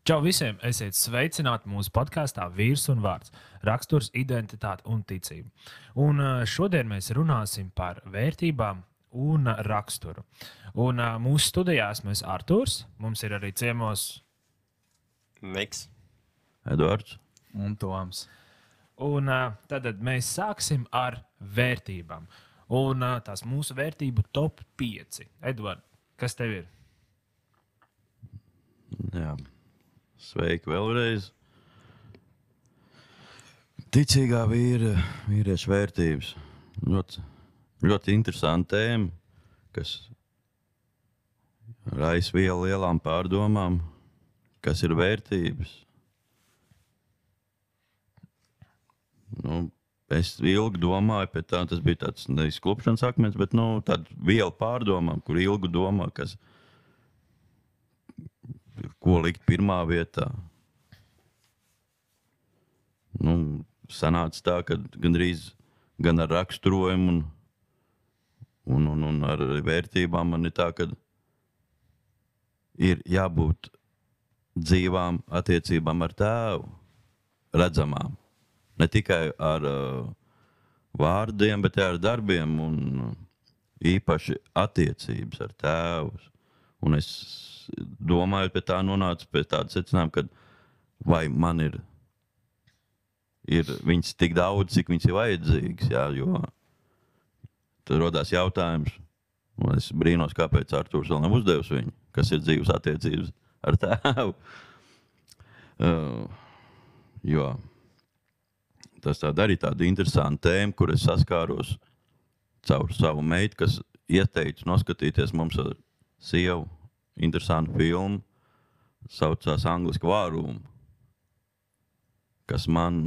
Čau visiem! Esiet sveicināti mūsu podkāstā Vīrs un Vārds - raksturs, identitāte un ticība. Un šodien mēs runāsim par vērtībām un raksturu. Un mūsu studijās mēs Artūrs, mums ir arī ciemos Miks. Edvards. Un Toms. Un tad mēs sāksim ar vērtībām. Un tās mūsu vērtību top 5. Edvards, kas tev ir? Jā. Sveiki vēlreiz. Ticīgā vīra, vīrieša vērtības. Ļoti, ļoti interesanti tēma, kas raisa vielu lielām pārdomām, kas ir vērtības. Nu, es ilgi domāju par tā, tas bija tāds nevis klupšanas akmens, bet nu, tāds viela pārdomām, kur ilgi domā, kas ko likt pirmā vietā. Nu, sanāca tā, ka gandrīz gan ar raksturojumu, un, un, un, un ar vērtībām man ir tā, ka ir jābūt dzīvām attiecībām ar tēvu, redzamām. Ne tikai ar uh, vārdiem, bet arī ar darbiem, un īpaši attiecības ar tēvu. Un es domājot pie tā, nonācu pie tāda secinājuma, ka vai man ir, ir viņas tik daudz, cik viņas ir vajadzīgas. Jā, jo tad radās jautājums, un es brīnos, kāpēc Arthurs vēl nav uzdevis viņu, kas ir dzīves attiecības ar tēvu. Uh, jo tas tāda arī tāda interesanta tēma, kur es saskāros caur savu meitu, kas ieteica noskatīties mums ar sievu interesantu filmu. Saucās Angliski vārūmu, kas man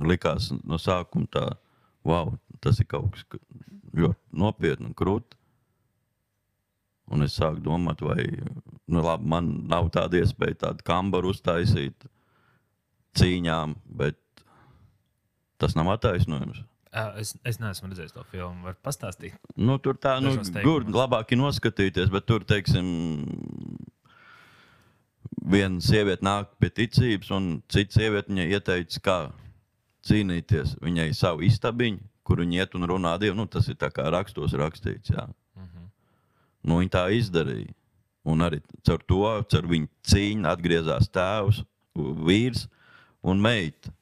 likās no sākuma tā, wow, tas ir kaut kas ļoti nopietni un krūti. Un es sāku domāt, vai nu, labi, man nav tāda iespēja tādu kambaru uztaisīt cīņām, bet tas nav attaisnojums. Es, es neesmu redzējis to filmu. Var pastāstīt? Nu, tur tā, nu, tur labāk ir noskatīties, bet tur, teiksim, viena sieviete nāk pie ticības, un cita sieviete viņai ieteica, kā cīnīties. Viņai ir savu istabiņu, kur viņa iet un runā Dievu. Nu, tas ir tā kā rakstos rakstīts. Jā. Nu, viņa tā izdarīja. Un arī caur to, caur viņu cīņu atgriezās tēvs, vīrs un meita.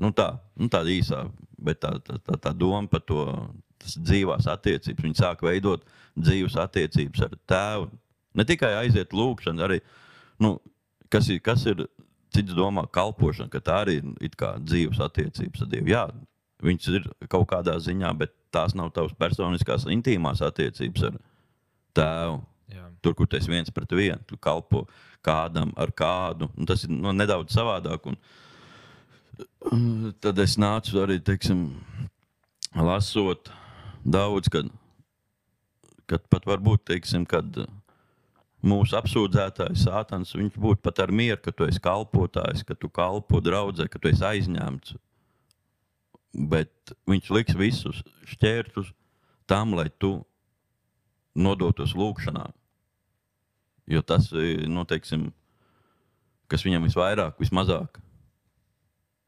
Nu, tā, nu, tāda īsā, bet tā, tā, tā, tā doma par to tas dzīvās attiecības. Viņi sāk veidot dzīves attiecības ar tēvu. Ne tikai aiziet lūgšanu, arī nu, kas ir, kas ir cits domā, kalpošana, ka tā arī ir dzīves attiecības ar Dievu. Jā, viņas ir kaut kādā ziņā, bet tās nav tavas personiskās, intīmās attiecības ar tēvu. Jā. Tur, kur esi viens pret vienu, tu kalpo kādam ar kādu. Un tas ir nu, nedaudz savādāk. Un, uh, tad es nācu arī, teiksim, lasot daudz, kad, kad pat varbūt, teiksim, kad mūsu apsūdzētājs, Sātans, viņš būtu pat ar mieru, ka tu esi kalpotājs, ka tu kalpo draudzē, ka tu esi aizņemts. Bet viņš liks visus šķērtus tam, lai tu nodotos lūgšanā. Jo tas nu, teiksim, kas viņam visvairāk, vismazāk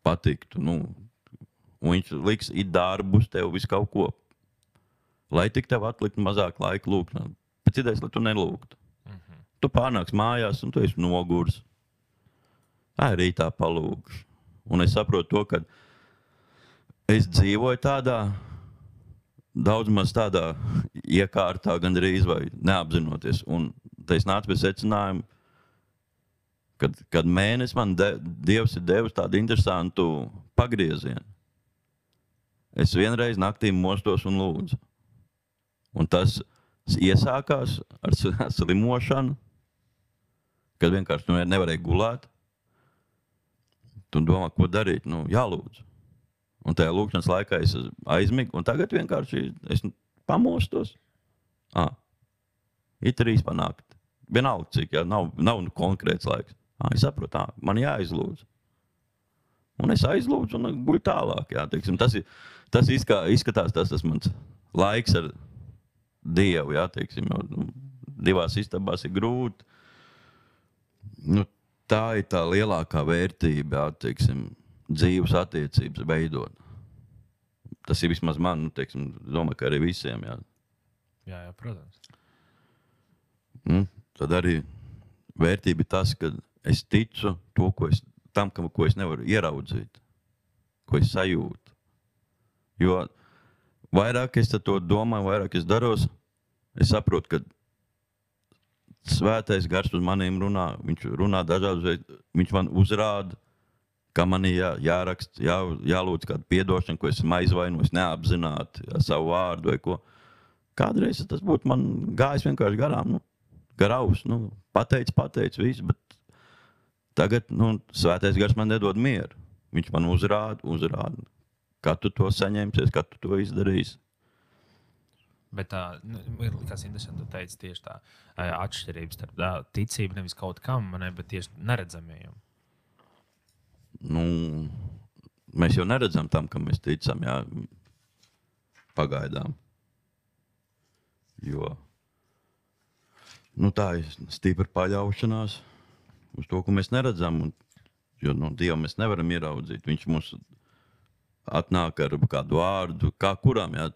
patiktu. Nu, viņš liks it darbus, tev visu kaut ko. Lai tik tev atliktu mazāk laika lūgšanā. Pēc idejas, lai tu nelūgtu. Tu pārnāc mājās, un tu esi nogurs. Tā ir rītā palūgšu. Un es saprotu to, ka es dzīvoju tādā, daudz maz tādā iekārtā, gandrīz vai neapzinoties. Un tad es nācu pie secinājuma, kad, kad mēnesis man de, Dievs ir devis tādu interesantu pagriezienu. Es vienreiz naktī mostos un lūdzu. Un tas iesākās ar slimošanu, kad vienkārši nu, nevarēja gulēt. Tu domā, ko darīt? Nu, jālūdz. Un tajā lūkšanas laikā es aizmigu, un tagad vienkārši es pamostos. Ah, ir trīs panākt. Vienalga, cik, ja nav, nav konkrēts laiks. Ah, es saprotu, ah, man jāizlūdz. Un es aizlūdzu, un guļu tālāk. Jā, teiksim, tas, ir, tas izskā, izskatās, tas, tas mans laiks ar Dievu. Jā, teiksim, jo, nu, divās istabās ir grūti. Nu, tā ir tā lielākā vērtība, jā, teiksim, dzīves attiecības veidot. Tas ir vismaz man, nu, teiksim, domāju, ka arī visiem. Jā. Jā, jā, protams. Nu, tad arī vērtība ir tas, ka es ticu to, ko es, tam, ko es nevaru ieraudzīt, ko es sajūtu. Jo vairāk es to domāju, vairāk es daros, es saprotu, ka svētais gars uz maniem runā. Viņš runā dažādas veidus, viņš man uzrāda. Kā man ir jā, jāraksta, jā, jālūdz kāda atdošana, ko esmu aizvainojis neapzināti, jā, savu vārdu vai ko. Kādreiz tas būtu man gājis vienkārši garām. Nu, garaus, nu, pateicis, pateicis, viss. Bet tagad nu, svētais gars man nedod mieru. Viņš man uzrāda, uzrāda, kā tu to saņemsies, kā tu to izdarīsi. Bet tā nu, ir kas interesanti. Tu teici tieši tā atšķirība starp tā, ticību nevis kaut kam, ne, bet tieši neredzamajam. Nu, mēs jau neredzam tam, kam mēs ticam. Jā, pagaidām. Jo nu, tā ir stipra paļaušanās uz to, ko mēs neredzam. Un, jo no Dieva mēs nevaram ieraudzīt. Viņš mums atnāk ar kādu vārdu, kā kuram jā,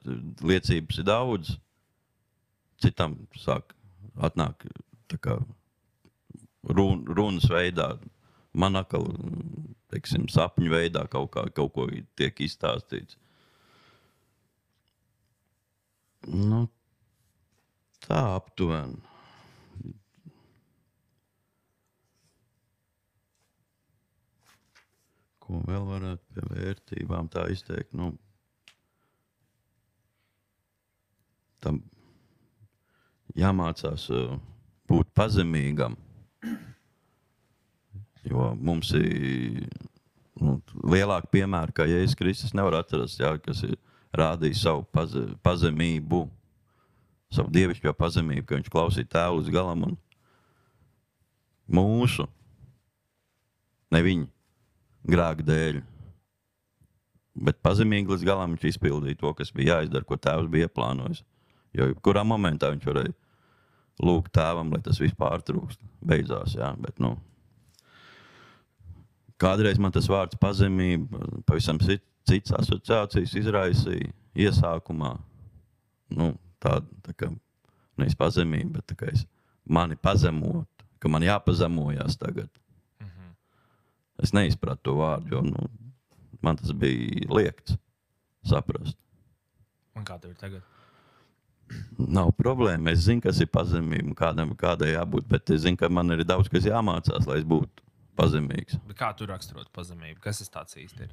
liecības ir daudz. Citam sāk atnāk kā run, runas veidā, man atkal teiksim, sapņu veidā kaut, kā, kaut ko tiek izstāstīts. Nu, tā aptuveni. Ko vēl varētu pie vērtībām tā izteikt? Nu, tam jāmācās uh, būt pazemīgam. Jo mums ir nu, lielāka piemēra, kā Jēzus Kristus nevar atrast, jā, kas ir rādījis savu paze, pazemību, savu dievišķo pazemību, ka viņš klausīja tēvu līdz galam un mūsu, ne viņa grēka dēļ. Bet pazemīgi līdz galam viņš izpildīja to, kas bija jāizdara, ko tēvs bija ieplānojis. Jo kurā momentā viņš varēja lūgt tēvam, lai tas viss pārtrūkst. Beidzās, jā, bet, nu, kādreiz man tas vārds pazemība pavisam cit- cits asociācijas izraisīja iesākumā. Nu, tāda tā kā nevis pazemība, bet tā kā es mani pazemot, ka man jāpazemojas tagad. Es neizpratu to vārdu, jo nu, man tas bija liekts saprast. Un kā tev ir tagad? Nav problēma. Es zinu, kas ir pazemība kādam, kādai jābūt. Bet es zinu, ka man ir daudz kas jāmācās, lai es būtu pazemīgs. Bet kā tu raksturot pazemību? Kas tas tāds īsti ir?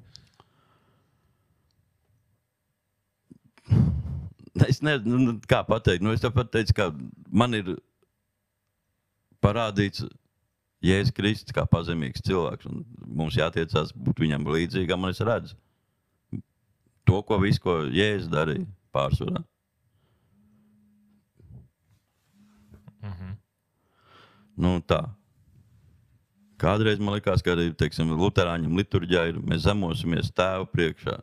Es nezinu, nu, kā pateikt. Nu, es tev pateicu, ka man ir parādīts Jēzus Kristus kā pazemīgs cilvēks. un Mums jātiecās būt viņam līdzīgam, un es redzu to, ko visu, ko Jēzus darīja pārsvarā. Nu, tā. Kādreiz man liekas, ka arī teiksim, Lutāņiem liturģijā ir mēs zemosimies tēvu priekšā.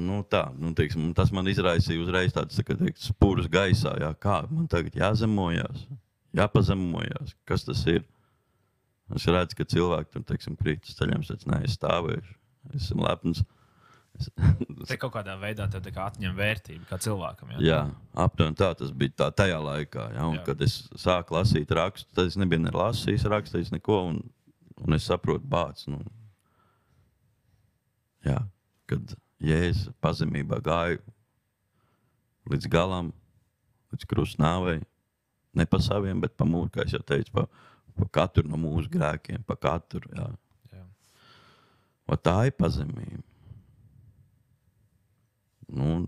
Nu, tā, nu, teiksim, tas man izraisīja uzreiz tādu tā, teikt, spūrus gaisā. Jā, kā man tagad jāzemojas, jāpazemojas. Kas tas ir? Es redzu, ka cilvēki tur teiksim, krīt uz ceļiem, es neaizstāvēšu. Esmu lepns. Es, Te kaut kādā veidā kā atņem vērtību kā cilvēkam. Jā, Jā, aptuveni tā tas bija tā, tajā laikā. Un, Jā. kad es sāku lasīt rakstu, tad es nebiju ne lasījis, rakstījis neko. Un, un es saprotu, bācis. Nu, jā, kad Jēzus pazemībā gāja līdz galam, līdz krustnāvei, ne pa saviem, bet pa mūsu, kā jau teicu, pa, pa katru no mūsu grēkiem, pa katru. Jā. jā. Va tā ir pazemība. Nu,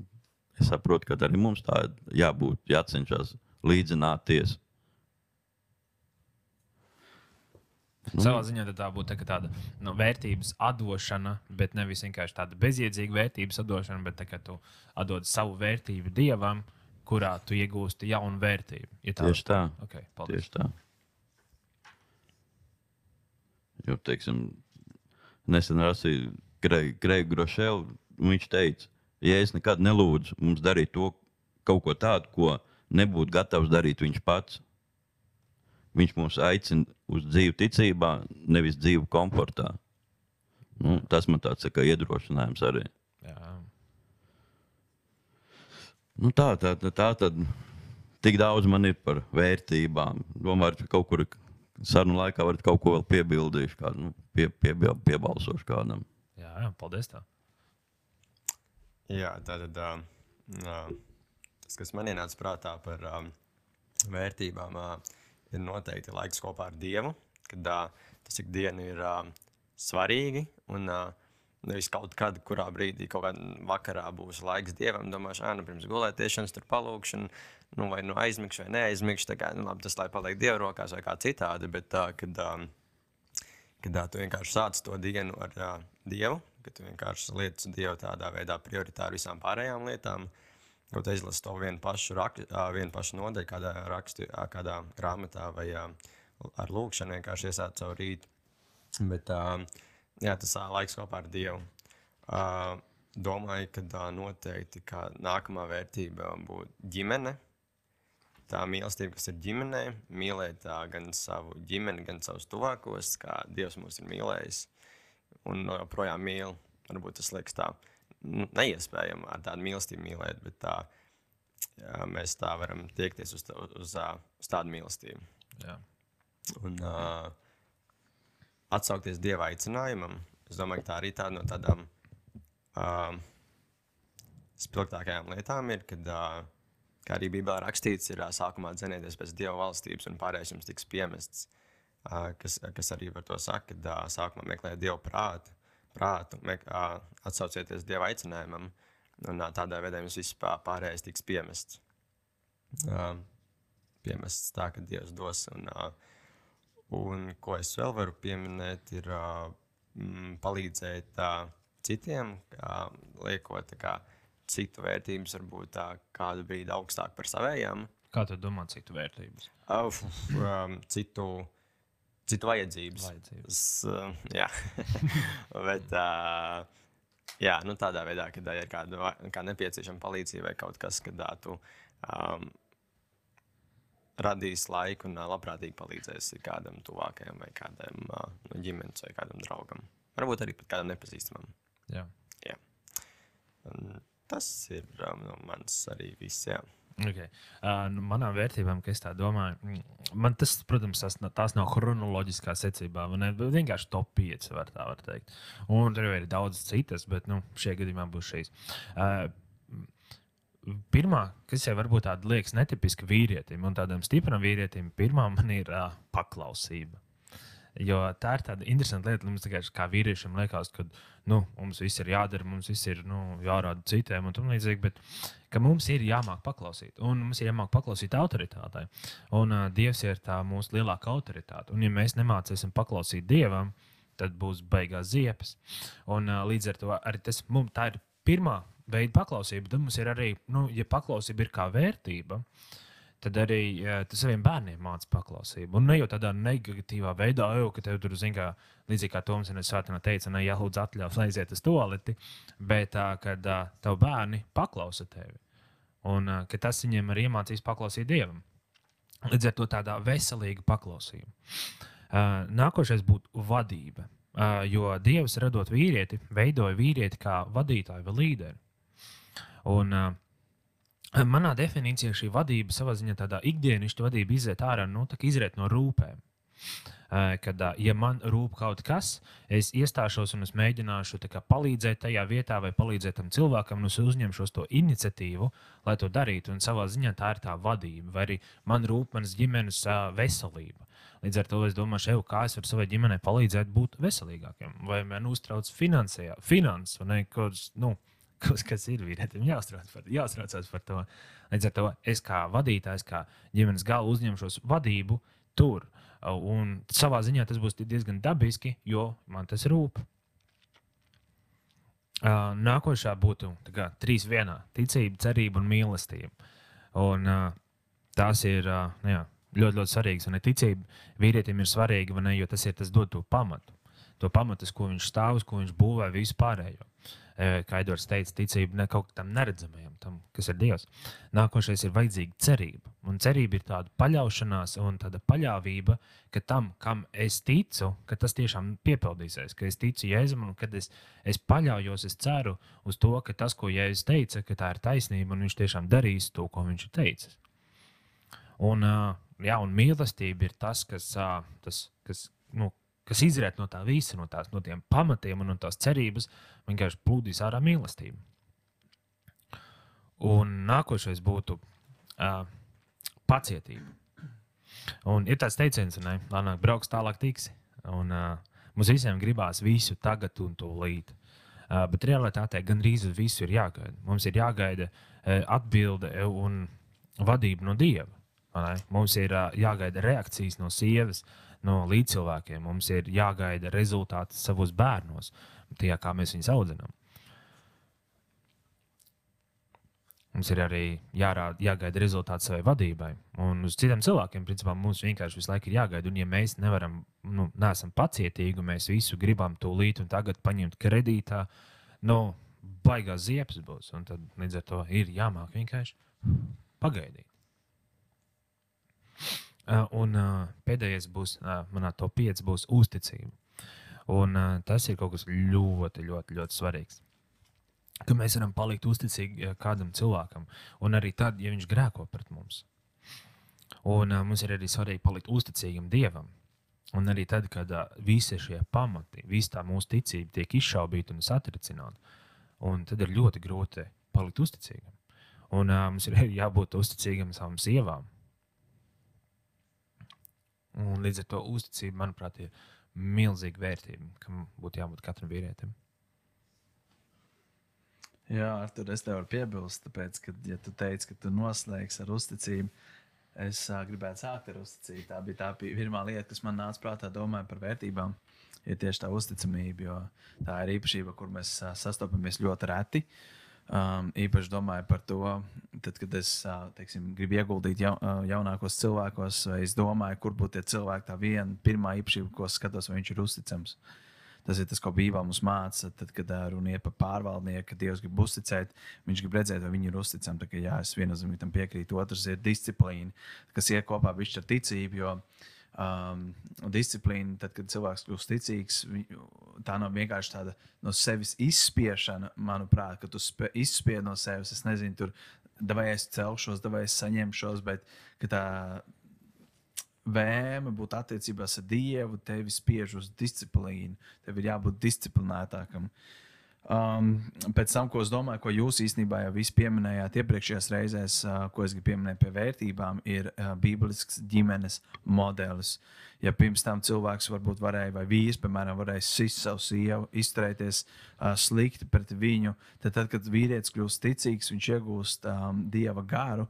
es saprotu, ka arī mums tā jābūt, jācenšas līdzināties. Nu. Savā ziņā tā būtu tā, tāda nu, vērtības atdošana, bet nevis vienkārši tāda bezjēdzīga vērtības atdošana, bet tā, ka tu atdod savu vērtību dievam, kurā tu iegūsti jaunu vērtību. Ja tā Tieši tā. Okay, paldies. Tieši tā. Jo, teiksim, nesen rasīju Greigu Grošēlu. Viņš teica, ja es nekad nelūdzu mums darīt to kaut ko tādu, ko nebūtu gatavs darīt viņš pats, viņš mūs aicina uz dzīvi ticībā, nevis dzīvi komfortā. Nu, tas man tāds tā kā iedrošinājums arī. Jā. Nu, tā, tā, tā, tā tad tik daudz man ir par vērtībām. Domāju, ka kaut kur sarunu laikā varat kaut ko vēl piebildīšu, kādu, nu, pie, pie, piebalsošu kādam. Jā, jā, paldies. Tā. Jā, tā tad uh, uh, tas, kas man ienāca prātā par um, vērtībām, uh, ir noteikti laiks kopā ar Dievu, kad uh, tas ikdiena ir uh, svarīgi. Un, uh, Nevis kaut kad, kurā brīdī, kaut kādā vakarā būs laiks dievam, domāšu, ah, nu, pirms gulētiešanas, tur palūkšana, nu, vai nu aizmigšu, vai neaizmigšu. Tā kā, nu, labi, tas lai paliek dieva rokās vai kā citādi, bet uh, kad, kad uh, tu vienkārši sāc to dienu ar uh, dievu, kad tu vienkārši lietas dievu tādā veidā prioritāri visām pārējām lietām, kaut izlasi to vienu pašu, rak, vienu pašu nodaļu kādā, rakstu, kādā grāmatā vai ar lūkšanu vienkārši iesāc savu rītu. Bet, jā, tas laiks kopā ar Dievu. Domāju, ka noteikti ka nākamā vērtība būtu ģimene. Tā mīlestība, kas ir ģimenē, mīlēt gan savu ģimeni, gan savus tuvākos, kā Dievs mūs ir mīlējis. Un joprojām mīl. Varbūt tas liekas tā nu, neiespējami ar tādu mīlestību mīlēt, bet tā, jā, mēs tā varam tiekties uz, tā, uz, uz tādu mīlestību. Jā. Un, uh, atsaukties dieva aicinājumam. Es domāju, ka tā arī tāda no tādām uh, spilgtākajām lietām ir, kad, uh, kā arī Bībelē rakstīts, ir uh, sākumā dzenieties pēc dieva valstības, un pārējais jums tiks piemests. Uh, kas, kas arī par to saka, kad uh, sākumā meklējiet dievu prātu, prātu atsaucieties dieva aicinājumam, un tādā veidā jums viss pārējais tiks piemests. Piemests tā, ka Dievs dos. Un, Un ko es vēl varu pieminēt, ir palīdzēt citiem, liekot citu vērtības, varbūt tā, kādu brīdi augstāk par savējām. Kā tu domā, citu vērtības? Citu, citu vajadzības. Vajadzības. Es, uh, jā, bet uh, jā, nu, tādā veidā, kad ir kāda kā nepieciešama palīdzība vai kaut kas, kad uh, tu. Um, radīs laiku un uh, labprātīgi palīdzēs kādam tuvākajam, vai kādam uh, no ģimenes, vai kādam draugam. Varbūt arī pat kādam nepazīstamam. Jā. Jā. Un tas ir um, no manis arī viss. Jā. Okay. Uh, nu, manām vērtībām, kas tā domāju, mm, man tas, protams, tas, tās nav chronoloģiskā secībā. Man ir vienkārši top 5, var tā var teikt. Un tur ir daudz citas, bet nu, šajā gadījumā būs šīs. Uh, Pirmā, kas jau varbūt tāda liekas netipiska vīrietim un tādam stipram vīrietim, pirmā man ir uh, paklausība. Jo tā ir tāda interesanta lieta, mums tikai kā vīriešiem liekas, ka nu, mums viss ir jādara, mums viss ir nu, jārāda citiem un tā līdzīgi. Bet mums ir jāmāk paklausīt, un mums ir jāmāk paklausīt autoritātei. Un uh, Dievs ir tā mūsu lielākā autoritāte. Un, ja mēs nemācīsim paklausīt Dievam, tad būs beigās ziepes. Un uh, līdz ar to arī tas mums tā ir pirmā veida paklausība. Tad mums ir arī, nu, ja paklausība ir kā vērtība, tad arī ja, tas saviem bērniem mācīt paklausību. Un ne jau tādā negatīvā veidā, jau, ka tev tur zina, kā, līdzīgi kā Toms un es Sātana teica, ne jālūdz atļaus aiziet uz toaleti, bet tā, kad uh, tavi bērni paklausa tevi. Un uh, ka tas viņiem arī iemācīs paklausīt Dievam. Līdz ar to tādā veselīga paklausība. Uh, nākošais būtu vadība. Uh, jo Dievs, radot vīrieti, veidoja vīrieti kā vadītāju vai līderi. Un, uh, Manā definīcijā šī vadība savā ziņā tādā ikdienišķa vadība iziet ārā nu, izriet no rūpēm. Kad, ja man rūp kaut kas, es iestāšos un es mēģināšu kā, palīdzēt tajā vietā, vai palīdzēt tam cilvēkam, un es uzņemšos to iniciatīvu, lai to darītu. Un savā ziņā tā ir tā vadība, vai arī man rūp manas ģimenes veselība. Līdz ar to es domāju, ev, kā es varu savai ģimenei palīdzēt būt veselīgākiem, vai man uztrauc finanses, vai ne, kurš. Nu, kas, kas ir vīrietim jāuztrauc par, jāuztraucās par to. Līdz ar to es kā vadītājs, kā ģimenes gala uzņemšos vadību tur. Un savā ziņā tas būs diezgan dabiski, jo man tas rūp. Uh, nākošā būtu kā, trīs vienā - ticība, cerība un mīlestība. Un, uh, tās ir uh, jā, ļoti, ļoti svarīgas. Un ticība vīrietim ir svarīga, ne, jo tas ir tas dod to pamatu. to pamatu, uz ko viņš stāv, uz ko viņš būvē visu pārējo. E, Kā Edvards teica, ticība ne kaut kam neredzamajam, tam, kas ir Dievs. Nākošais ir vajadzīga cerība. Un cerība ir tāda paļaušanās un tāda paļāvība, ka tam, kam es ticu, ka tas tiešām piepildīsies, ka es ticu Jēzum un kad es, es paļaujos, es ceru uz to, ka tas, ko Jēzus teica, ka tā ir taisnība un viņš tiešām darīs to, ko viņš ir teicis. Un, ā, jā, un mīlestība ir tas, kas, ā, tas, kas, nu, kas izriet no tā visa, no, tās, no tiem pamatiem un no tās cerības, vienkārši plūdīs ārā mīlestība. Un nākošais būtu uh, pacietība. Un ir tāds teiciens, ka Lēnāk brauks, tālāk tiksi. Un, uh, mums visiem gribās visu tagad un tūlīt. Uh, bet realitātē gandrīz uz visu ir jāgaida. Mums ir jāgaida uh, atbilde un vadība no dieva. Mums ir uh, jāgaida reakcijas no sievas, no līdzcilvēkiem. Mums ir jāgaida rezultāti savos bērnos, tajā kā mēs viņus audzinām. Mums ir arī jārāda, jāgaida rezultāti savai vadībai. Un uz citiem cilvēkiem, principā, mums vienkārši visu laiku ir jāgaida. Un, ja mēs nevaram, nu, neesam pacietīgi, mēs visu gribam tūlīt un tagad paņemt kredītā, nu, baigās ziepes būs. Un tad līdz ar to ir jāmāk vienkārši pagaidīt. Uh, un uh, pēdējais būs, uh, manā top 5 būs uzticība. Un tas ir kaut kas ļoti, ļoti, ļoti svarīgs. Ka mēs varam palikt uzticīgi kādam cilvēkam, un arī tad, ja viņš grēko pret mums. Un mums ir arī svarīgi palikt uzticīgam Dievam. Un arī tad, kad visi šie pamati, visa tā mūsu ticība tiek izšaubīta un satricināta, un tad ir ļoti grūti palikt uzticīgam. Un uh, mums ir jābūt uzticīgam savām sievām. Un līdz ar to uzticība, manuprāt, ir milzīga vērtība, kam būtu jābūt katram vīrietim. Jā, Artur, es tev varu piebilst, tāpēc, ka, ja tu teici, ka tu noslēgsi ar uzticību, es uh, gribētu sākt ar uzticību. Tā bija tā pi- pirmā lieta, kas man nāca prātā, domājot par vērtībām. Ir tieši tā uzticamība, jo tā ir īpašība, kur mēs uh, sastopamies ļoti reti. Um, īpaši domāju par to, tad, kad es uh, teiksim, gribu ieguldīt uh, jaunākos cilvēkos, vai es domāju, kur būtu tie cilvēki, tā viena pirmā īpašība, ko skatos, vai viņš ir uzticams. Tas ir tas, ko Bībelē mums māca. Tad, kad runa ir par pārvaldnieku, kad Dievs grib uzticēt, viņš grib redzēt, vai viņi ir uzticami. Tā kā, jā, es viennozīmīgi tam piekrītu. Otrs ir disciplīna, kas iet kopā ar ticību. Jo, um, disciplīna, tad, kad cilvēks kļūst ticīgs, viņ- tā nav vienkārši tāda no sevis izspiešana, manuprāt, ka tu izspied no sevis. Es nezinu, tur, vai es celšos, vai es saņemšos, bet tā vēme būt attiecībās ar Dievu, tevi spiež uz disciplīnu. Tev ir jābūt disciplinētākam. Um, pēc tam, ko es domāju, ko jūs īstenībā jau pieminējāt iepriekšējās reizēs, uh, ko es gribu pieminēt pie vērtībām, ir uh, bībelisks ģimenes modelis. Ja pirms tam cilvēks varbūt varēja, vai vīrs, piemēram, varēja sist savu sievu, izturēties uh, slikti pret viņu, tad, tad kad vīrietis kļūst ticīgs, viņš iegūst um, dieva garu,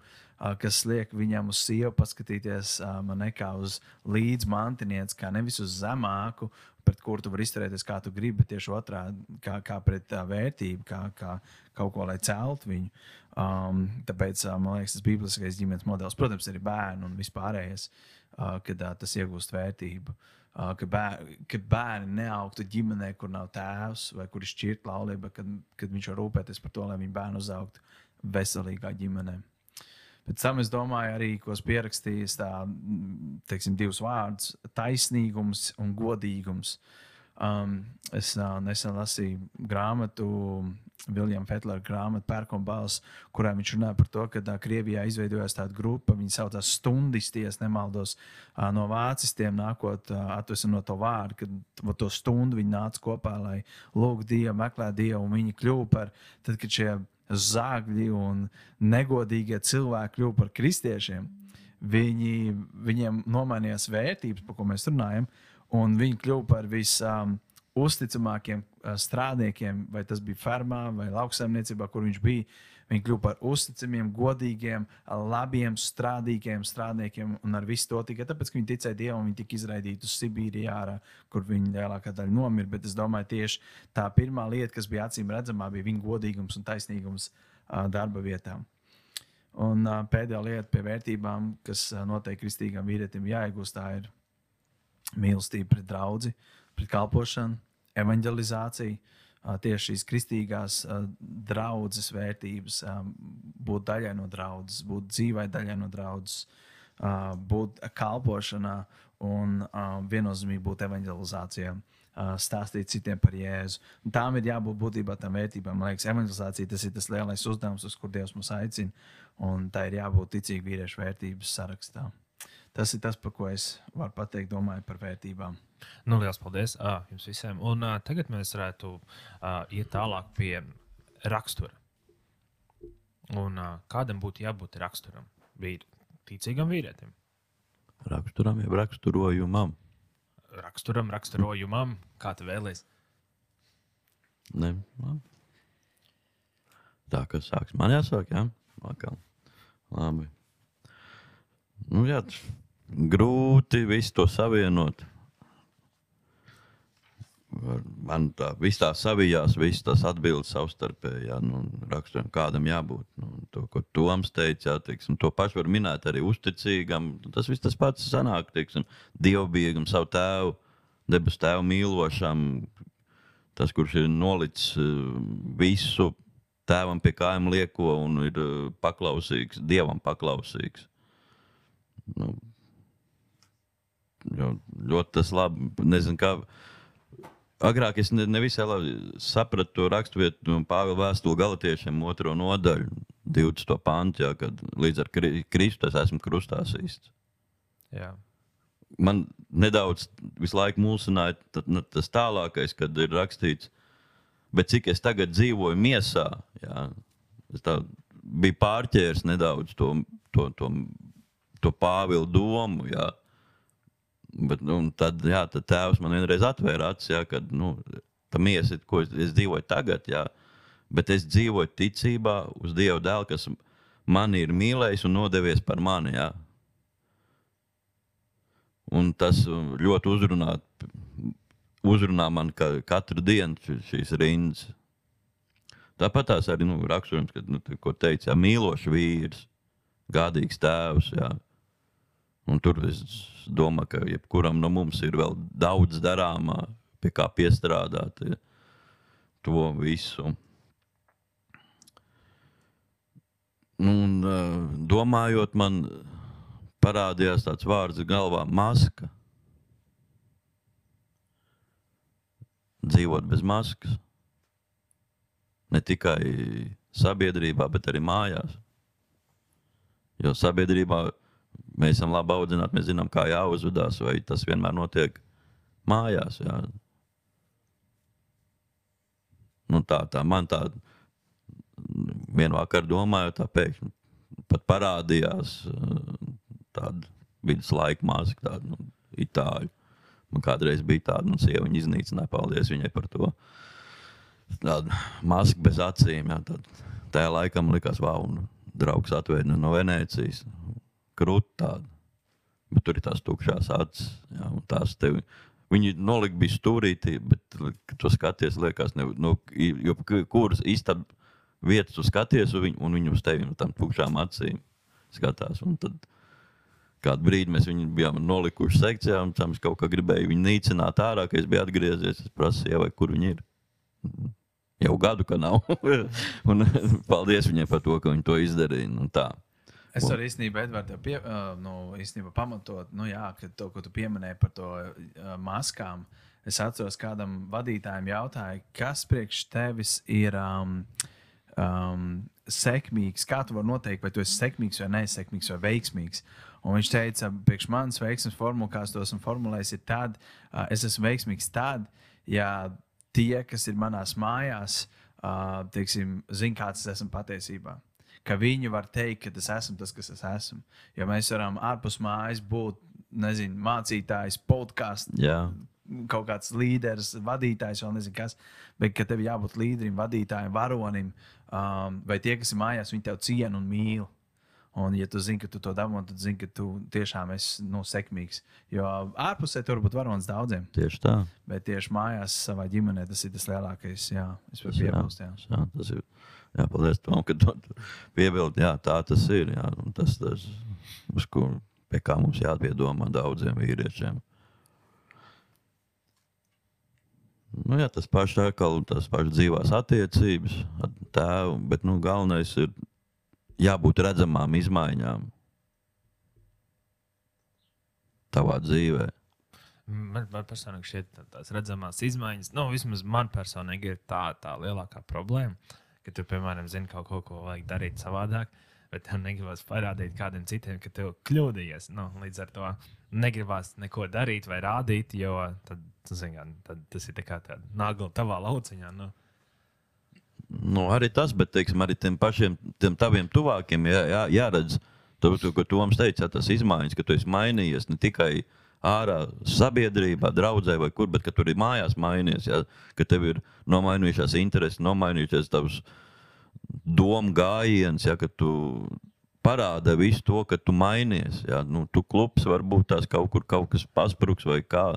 kas liek viņam uz sievu paskatīties ne kā uz līdzmantinieci, kā nevis uz zemāku, pret kuru tu vari izturēties kā tu gribi, bet tieši otrādi, kā, kā pret tā vērtību, kā, kā kaut ko, lai celtu viņu. Um, tāpēc man liekas, tas bibliskais ģimenes modelis, protams, arī bērnu un vispārējais, uh, kad uh, tas iegūst vērtību. Uh, ka, bēr, ka bērni neaugtu ģimenē, kur nav tēvs vai kur ir šķirta laulība, kad, kad viņš var rūpēties par to, lai viņa bērnu uzaugtu veselīgā ģimenē. Pēc tam es domāju, arī, ko es pierakstīju, tā, teiksim, divus vārdus - taisnīgums un godīgums. Um, es uh, nesen lasīju grāmatu, Viljama Fetlera grāmatu, Pērkona balss, kurā viņš runā par to, ka uh, Krievijā izveidojās tāda grupa, viņi saucās stundisti, ja es nemaldos, uh, no vācistiem nākot uh, atvesam no to vārdu, kad to stundu viņi nāca kopā, lai lūgtu Dievu, meklētu Dievu, un viņi kļuva par, tad, kad šie zāģi un negodīgie cilvēki kļuva par kristiešiem. Viņi, viņiem nomainījās vērtības, par ko mēs runājam, un viņi kļuva par visām uzticamākiem ā, strādniekiem, vai tas bija fermā vai lauksaimniecībā, kur viņš bija. Viņi kļuva par uzticamiem, godīgiem, labiem, strādīgiem strādniekiem, un ar visu to tikai tāpēc, ka viņi ticēja Dievam, viņi tika izraidīti uz Sibīriju, ārā, kur viņi lielākā daļa nomira. Bet es domāju, tieši tā pirmā lieta, kas bija acīm redzamā, bija viņa godīgums un taisnīgums darba vietām. Un pēdējā lieta pie vērtībām, kas noteikti kristīgam vīrietim jāiegūst, tā ir mīlestība pret draugu. pret kalpošanu, evanģelizāciju, tieši šīs kristīgās draudzes vērtības, būt daļai no draudzes, būt dzīvai daļai no draudzes, būt kalpošanā un viennozīmīgi būt evanģelizācijā. Uh, stāstīt citiem par Jēzu. Un tām ir jābūt būtībā tam vērtībām. Man liekas, evanģelizācija tas ir tas lielais uzdevums, uz kur Dievs mums aicina. Un tā ir jābūt ticīga vīriešu vērtības sarakstā. Tas ir tas, par ko es varu pateikt, domāju par vērtībām. Nu, liels paldies uh, jums visiem. Un uh, tagad mēs varētu uh, iet tālāk pie rakstura. Un uh, kādam būtu jābūt raksturam? Vīri, ticīgam vīrietim. Raksturam, jau raksturojumam. Raksturam, raksturojumam, kā tu vēlies. Ne, labi. Tā kā sāks man jāsāk, jā, vakar. Labi. Nu, jā, grūti visu to savienot. Man tā viss tā savijās, visas tās atbildes savstarpēji, jā, nu, raksturiem kādam jābūt. Nu, to, ko Toms teica, jā, teiksim, to pašu var minēt arī uzticīgam. Tas viss tas pats sanāk, teiksim, dievbijīgam, savu tēvu, debesu tēvu mīlošam, tas, kurš ir nolicis eh, visu tēvam pie kājām lieko un ir eh, paklausīgs, dievam paklausīgs. Nu, jo, ļoti tas labi. Nezinu, kā. Agrāk es ne, nevisai labi sapratu to raksturvietu no Pāvila vēstuli galotiešiem, otro nodaļu, 20. pantu, jā, kad līdz ar Kri- Kristu es esmu krustā īsts Jā. man nedaudz visu laiku mulsināja ta- tas tālākais, kad ir rakstīts, bet cik es tagad dzīvoju miesā, jā, es tā biju pārķēris nedaudz to, to, to, to Pāvila domu. Jā. Bet, nu, un tad, jā, tad tēvs man vienreiz atvēra acis, jā, kad nu, tā miesa, ko es, es dzīvoju tagad, jā, bet es dzīvoju ticībā uz Dieva dēlu, kas mani ir mīlējis un nodevies par mani. Jā. Un tas ļoti uzrunā, uzrunā man ka, katru dienu šīs rindas. Tāpat tās arī nu, raksturojums, kad, nu, teica, jā, mīlošs vīrs, gādīgs tēvs. Jā. Un tur es domāju, ka jebkuram no mums ir vēl daudz darāmā, pie kā piestrādāt to visu. Nu, un, domājot, man parādījās tāds vārds galvā - maska. Dzīvot bez maskas. Ne tikai sabiedrībā, bet arī mājās. Jo sabiedrībā mēs esam labi audzināti, mēs zinām, kā jāuzvedās, vai tas vienmēr notiek mājās. Jā. Nu, tā, tā man tā vienā vakarā domāju, tā pēkšņi pat parādījās tāda viduslaika māsa, tāda nu, itāļu. Man kādreiz bija tāda, nu, sieva viņa iznīcināja, paldies viņai par to. Tāda maska bez acīm, jā, tad tajā laikā man likās, wow, un draugs atvēra no Venēcijas. Krūti tāda. Bet tur ir tās tukšās acis, jā, un tās tevi. Viņi nolika bija stūrītī, bet, kad tu skaties, liekas, ne, no, jo, kuras istabas vietas tu skaties, un viņi, un viņi uz tevi tām tukšām acīm skatās. Un tad kādu brīdi mēs viņu bijām nolikuši sekcijā, un tam es kaut kā gribēju viņu nīcināt ārā, kad es biju atgriezies. Es prasīju, vai kur viņi ir. Jau gadu, ka nav. un, paldies viņai par to, ka viņi to izdarīja. Nu, tā. Es varu īstenībā, Edvards, pie, nu, īstenībā pamatot, nu, jā, ka to, ko tu pieminēji par to uh, maskām. Es atceros, kādam vadītājam jautāja, kas priekš tevis ir um, um, sekmīgs. Kā tu vari noteikt, vai tu esi sekmīgs vai nesekmīgs vai veiksmīgs? Un viņš teica, priekš manis veiksmes formula, kā es to esmu formulējis, ir tad, uh, es esmu veiksmīgs tad, ja tie, kas ir manās mājās, uh, teiksim, zina, kāds es esmu patiesībā ka viņi var teikt, ka es esmu tas, kas es esmu. Jo mēs varam ārpus mājas būt, nezinu, mācītājs, podkāsts, kaut kāds līderis, vadītājs, vēl nezinu kas. Bet, ka tev jābūt līderim, vadītājam, varonim, um, vai tie, kas ir mājās, viņi tev ciena un mīl. Un, ja tu zini, ka tu to dabū, tad zini, ka tu tiešām esi nu, sekmīgs. Jo ārpusē tur var būt varonis daudziem, Tieši tā. bet tieši mājās, savā ģimenē, tas ir tas lielākais. Jā, es varu piebilst. Jā. jā, tas ir. Jā, paldies, Tom, ka tu piebildi. Jā, tā tas ir. Jā, tas, tas uz kur, pie kā mums jāatbiedomā daudziem vīriešiem. Nu, jā, tas pats atkal, tas pats dzīvās attiecības ar tēvu, bet nu, galvenais ir jābūt redzamām izmaiņām tavā dzīvē. Man, man personīgi šķiet, tā- tās redzamās izmaiņas, nu, vismaz man personīgi ir tā, tā lielākā problēma, ka tu, piemēram, zini kaut ko, ko vajag darīt savādāk, bet tev negribas parādīt kādam citam, ka tev kļūdījies. Nu, līdz ar to negribas neko darīt vai rādīt, jo tad, tu zini, tad tas ir kā nagla tavā lauciņā. Nu. Nu, arī tas, bet teiksim, arī tiem pašiem tiem taviem tuvākiem jā, jā, jāredz, to, ko Toms teica, tas izmaiņas, ka tu esi mainījies ne tikai ārā sabiedrībā, draudzē vai kur, bet ka tur ir mājās mainījies, jā, ka tev ir nomainījušās intereses, nomainījušies tavs domu gājiens, ja, ka tu parāda visu to, ka tu mainies. Ja. Nu, tu klubs varbūt tās kaut kur kaut kas paspruks vai kā.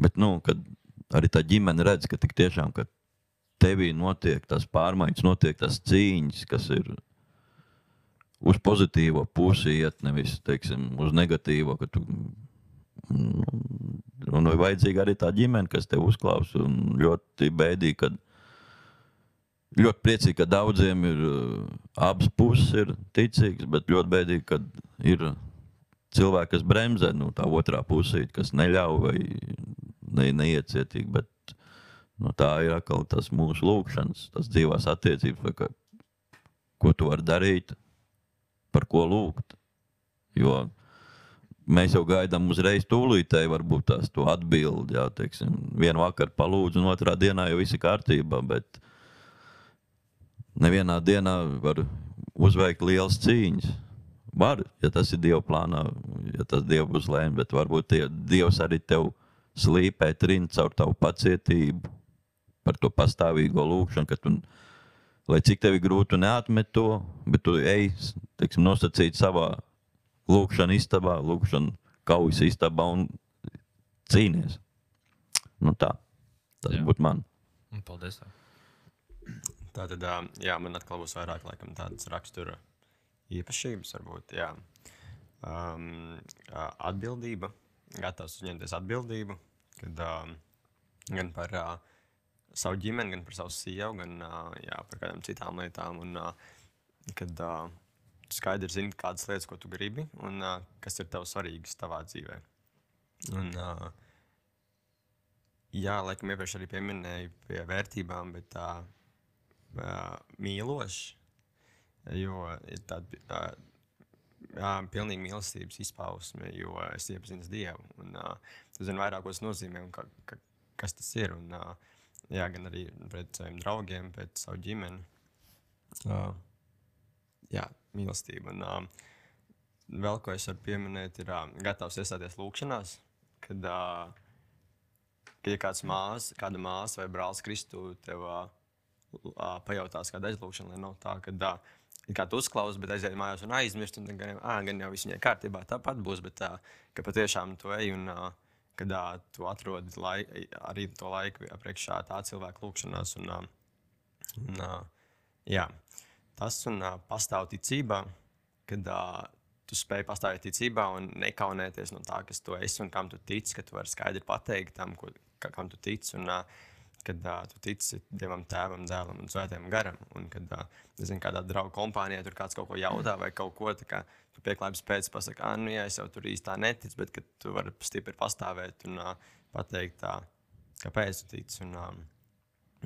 Bet nu, arī tā ģimene redz, ka tik tiešām ka tevī notiek tas pārmaiņas, notiek tas cīņas, kas ir uz pozitīvo pusi, iet nevis teiksim, uz negatīvo. ka Tu, un ir vajadzīga arī tā ģimene, kas tev uzklausa. un Ļoti bēdīgi, kad ļoti priecīgi, ka daudziem ir uh, abas puses ir ticīgas, bet ļoti bēdīgi, ka ir cilvēki, kas bremzē nu, tā otrā pusē, kas neļauj vai ne, neiecietīgi. Bet, nu, tā ir atkal tas mūsu lūgšanas, tas dzīvās attiecības, ka, ko tu vari darīt, par ko lūgt. Jo mēs jau gaidām uzreiz tūlītēji, varbūt tās atbildi. Jā, teiksim, vienu vakaru palūdzu, un otrā dienā jau viss ir kārtībā. Bet nevienā dienā var uzveikt lielas cīņas. Var, ja tas ir Dieva plānā, ja tas Dieva lēmts, bet varbūt tie, Dievs arī tev slīpē trin caur tavu pacietību, par to pastāvīgo lūgšanu, ka tu, lai cik tev ir grūti, neatmet to, bet tu ej, teiksim, nosacīt savā lūgšana istabā, lūgšana kaujas istabā un cīnies. Nu tā, tas Jā. būtu man. Un Paldies! Tā tad, jā, man atkal būs vairāk laikam, tādas rakstura īpašības, varbūt. Jā. Um, atbildība, gatavs uzņemties atbildību, kad, um, gan par uh, savu ģimeni, gan par savu sievu, gan uh, jā, par kādām citām lietām. Un, uh, kad uh, skaidri zini, kādas lietas, ko tu gribi, un uh, kas ir tev svarīgas tavā dzīvē. Un, uh, jā, laikam iepriekš arī pieminēju pie vērtībām, bet tā uh, mīloši, jo ir tāda uh, jā, pilnīga mīlestības izpausme, jo es iepazinu Dievu. Un, uh, es zinu vairāk, ko tas nozīmē un ka, ka, kas tas ir. Un, uh, jā, gan arī pret saviem draugiem, pret savu ģimeni. Uh, jā, mīlestība. Un, uh, vēl ko es varu pieminēt, ir uh, gatavs iestāties lūgšanās. Kad, uh, kad ir kāds māsa, kāda māsa vai brālis Kristu tev uh, uh, pajautās kādu aizlūgšanu, lai nav tā, ka uh, kā tu uzklausi, bet aiziet mājās un aizmirst, un gan, ā, gan jau viss viņai kārtībā tāpat būs, bet uh, ka patiešām tu ej un uh, kad uh, tu atrodi lai, arī to laiku priekšā tā cilvēka lūgšanās. Un, uh, un, uh, jā, tas un uh, pastāv ticībā, kad uh, tu spēj pastāvēt ticībā un nekaunēties no tā, kas tu esi un kam tu tici, ka tu vari skaidri pateikt tam, ko, ka, kam tu tici. Un, uh, kad uh, tu tici Dievam, Tēvam, Dēlam un Svētajam Garam. Un kad, uh, nezinu, kādā draugu kompānijā tur kāds kaut ko jautā vai kaut ko tādu, tu pieklājības pēc pasakā, ah, nu jā, es jau tur īsti tā neticu, bet tu vari stipri pastāvēt un uh, pateikt, tā, kāpēc tu tici un uh,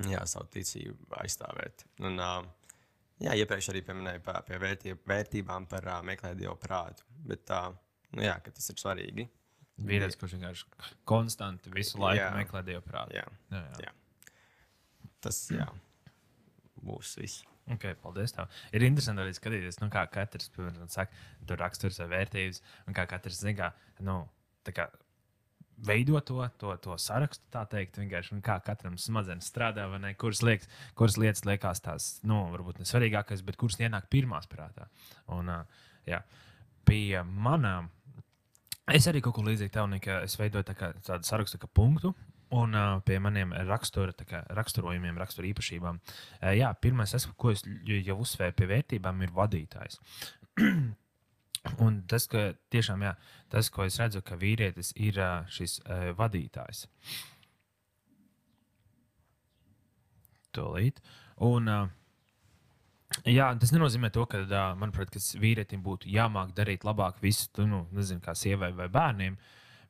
jā, savu ticību aizstāvēt. Un, uh, jā, iepriekš arī pieminēju pā, pie vērtīb, vērtībām par uh, meklēt Dievu prātu. Bet, uh, nu, jā, ka tas ir svarīgi. Vīrietis, kurš vienkārši konstanti visu laiku Jā. meklē dievu prātu. Jā. Jā, jā. Jā. Tas jā, būs viss. Okay, paldies. Tev. Ir interesanti arī skatīties, nu, kā katrs piemēram, saka, tur raksturs vai vērtības, un kā katrs zina, nu, tā kā veido to, to, to sarakstu, tā teikt, vienkārši kā katram smadzenes strādā, vai ne, kuras, liekas, kuras lietas liekas tās, nu, varbūt nesvarīgākās, bet kuras ienāk pirmās prātā. Un, uh, jā, pie manām. Es arī kaut ko līdzīgu tev, ka es veidoju tā kā, tādu sarakstu, kā punktu, un uh, pie maniem rakstura, kā, raksturojumiem, rakstura īpašībām. Uh, jā, pirmais, es, ko es jau uzsvēru pie vērtībām, ir vadītājs. Un tas, ka tiešām jā, tas, ko es redzu, ka vīrietis ir šis uh, vadītājs. tūlīt. Un, uh, jā, tas nenozīmē to, ka, uh, manuprāt, ka vīrietim būtu jāmāk darīt labāk visu, nu, nezinu, kā sievai vai bērniem.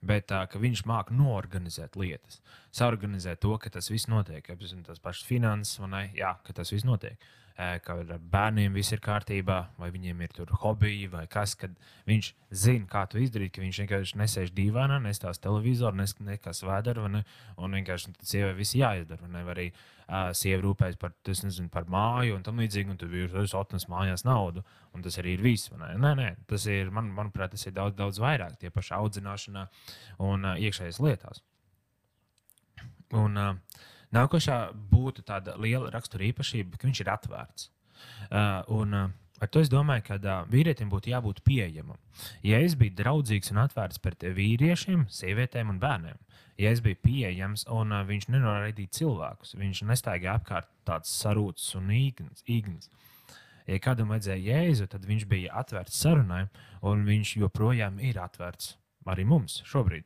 Bet uh, viņš māca noorganizēt lietas, saorganizēt to, ka tas viss notiek. Apzināties tās pašas finanses, vai ne? Jā, ka tas viss notiek. Uh, ka ar bērniem viss ir kārtībā, vai viņiem ir tur hobiji, vai kas. Kad viņš zina, kā to izdarīt, ka viņš vienkārši nesēž dīvainā, nestāsta televizoru, nes, nekas vēdera, ne, un vienkārši sievai viss jāizdara. Ne, arī uh, sieva rūpējas par, nezinu, par māju un tam līdzīgi, un tur ir atnes mājās naudu, un tas arī ir viss. Nē, nē, tas ir, man, manuprāt, tas ir daudz, daudz vairāk tie paši audzināšanā un uh, iekšējās lietās. Un, uh, nākošā būtu tāda liela rakstura īpašība, ka viņš ir atvērts. Uh, un, uh, Ar to es domāju, ka uh, vīrietim būtu jābūt pieejamam. Ja es biju draudzīgs un atvērts pret vīriešiem, sievietēm un bērniem, ja es biju pieejams un uh, viņš nenoraidīja cilvēkus, viņš nestaigāja apkārt tāds sarūts un īgns. īgns. Ja kādam vajadzēja jēzu, tad viņš bija atvērts sarunai, un viņš joprojām ir atvērts arī mums šobrīd.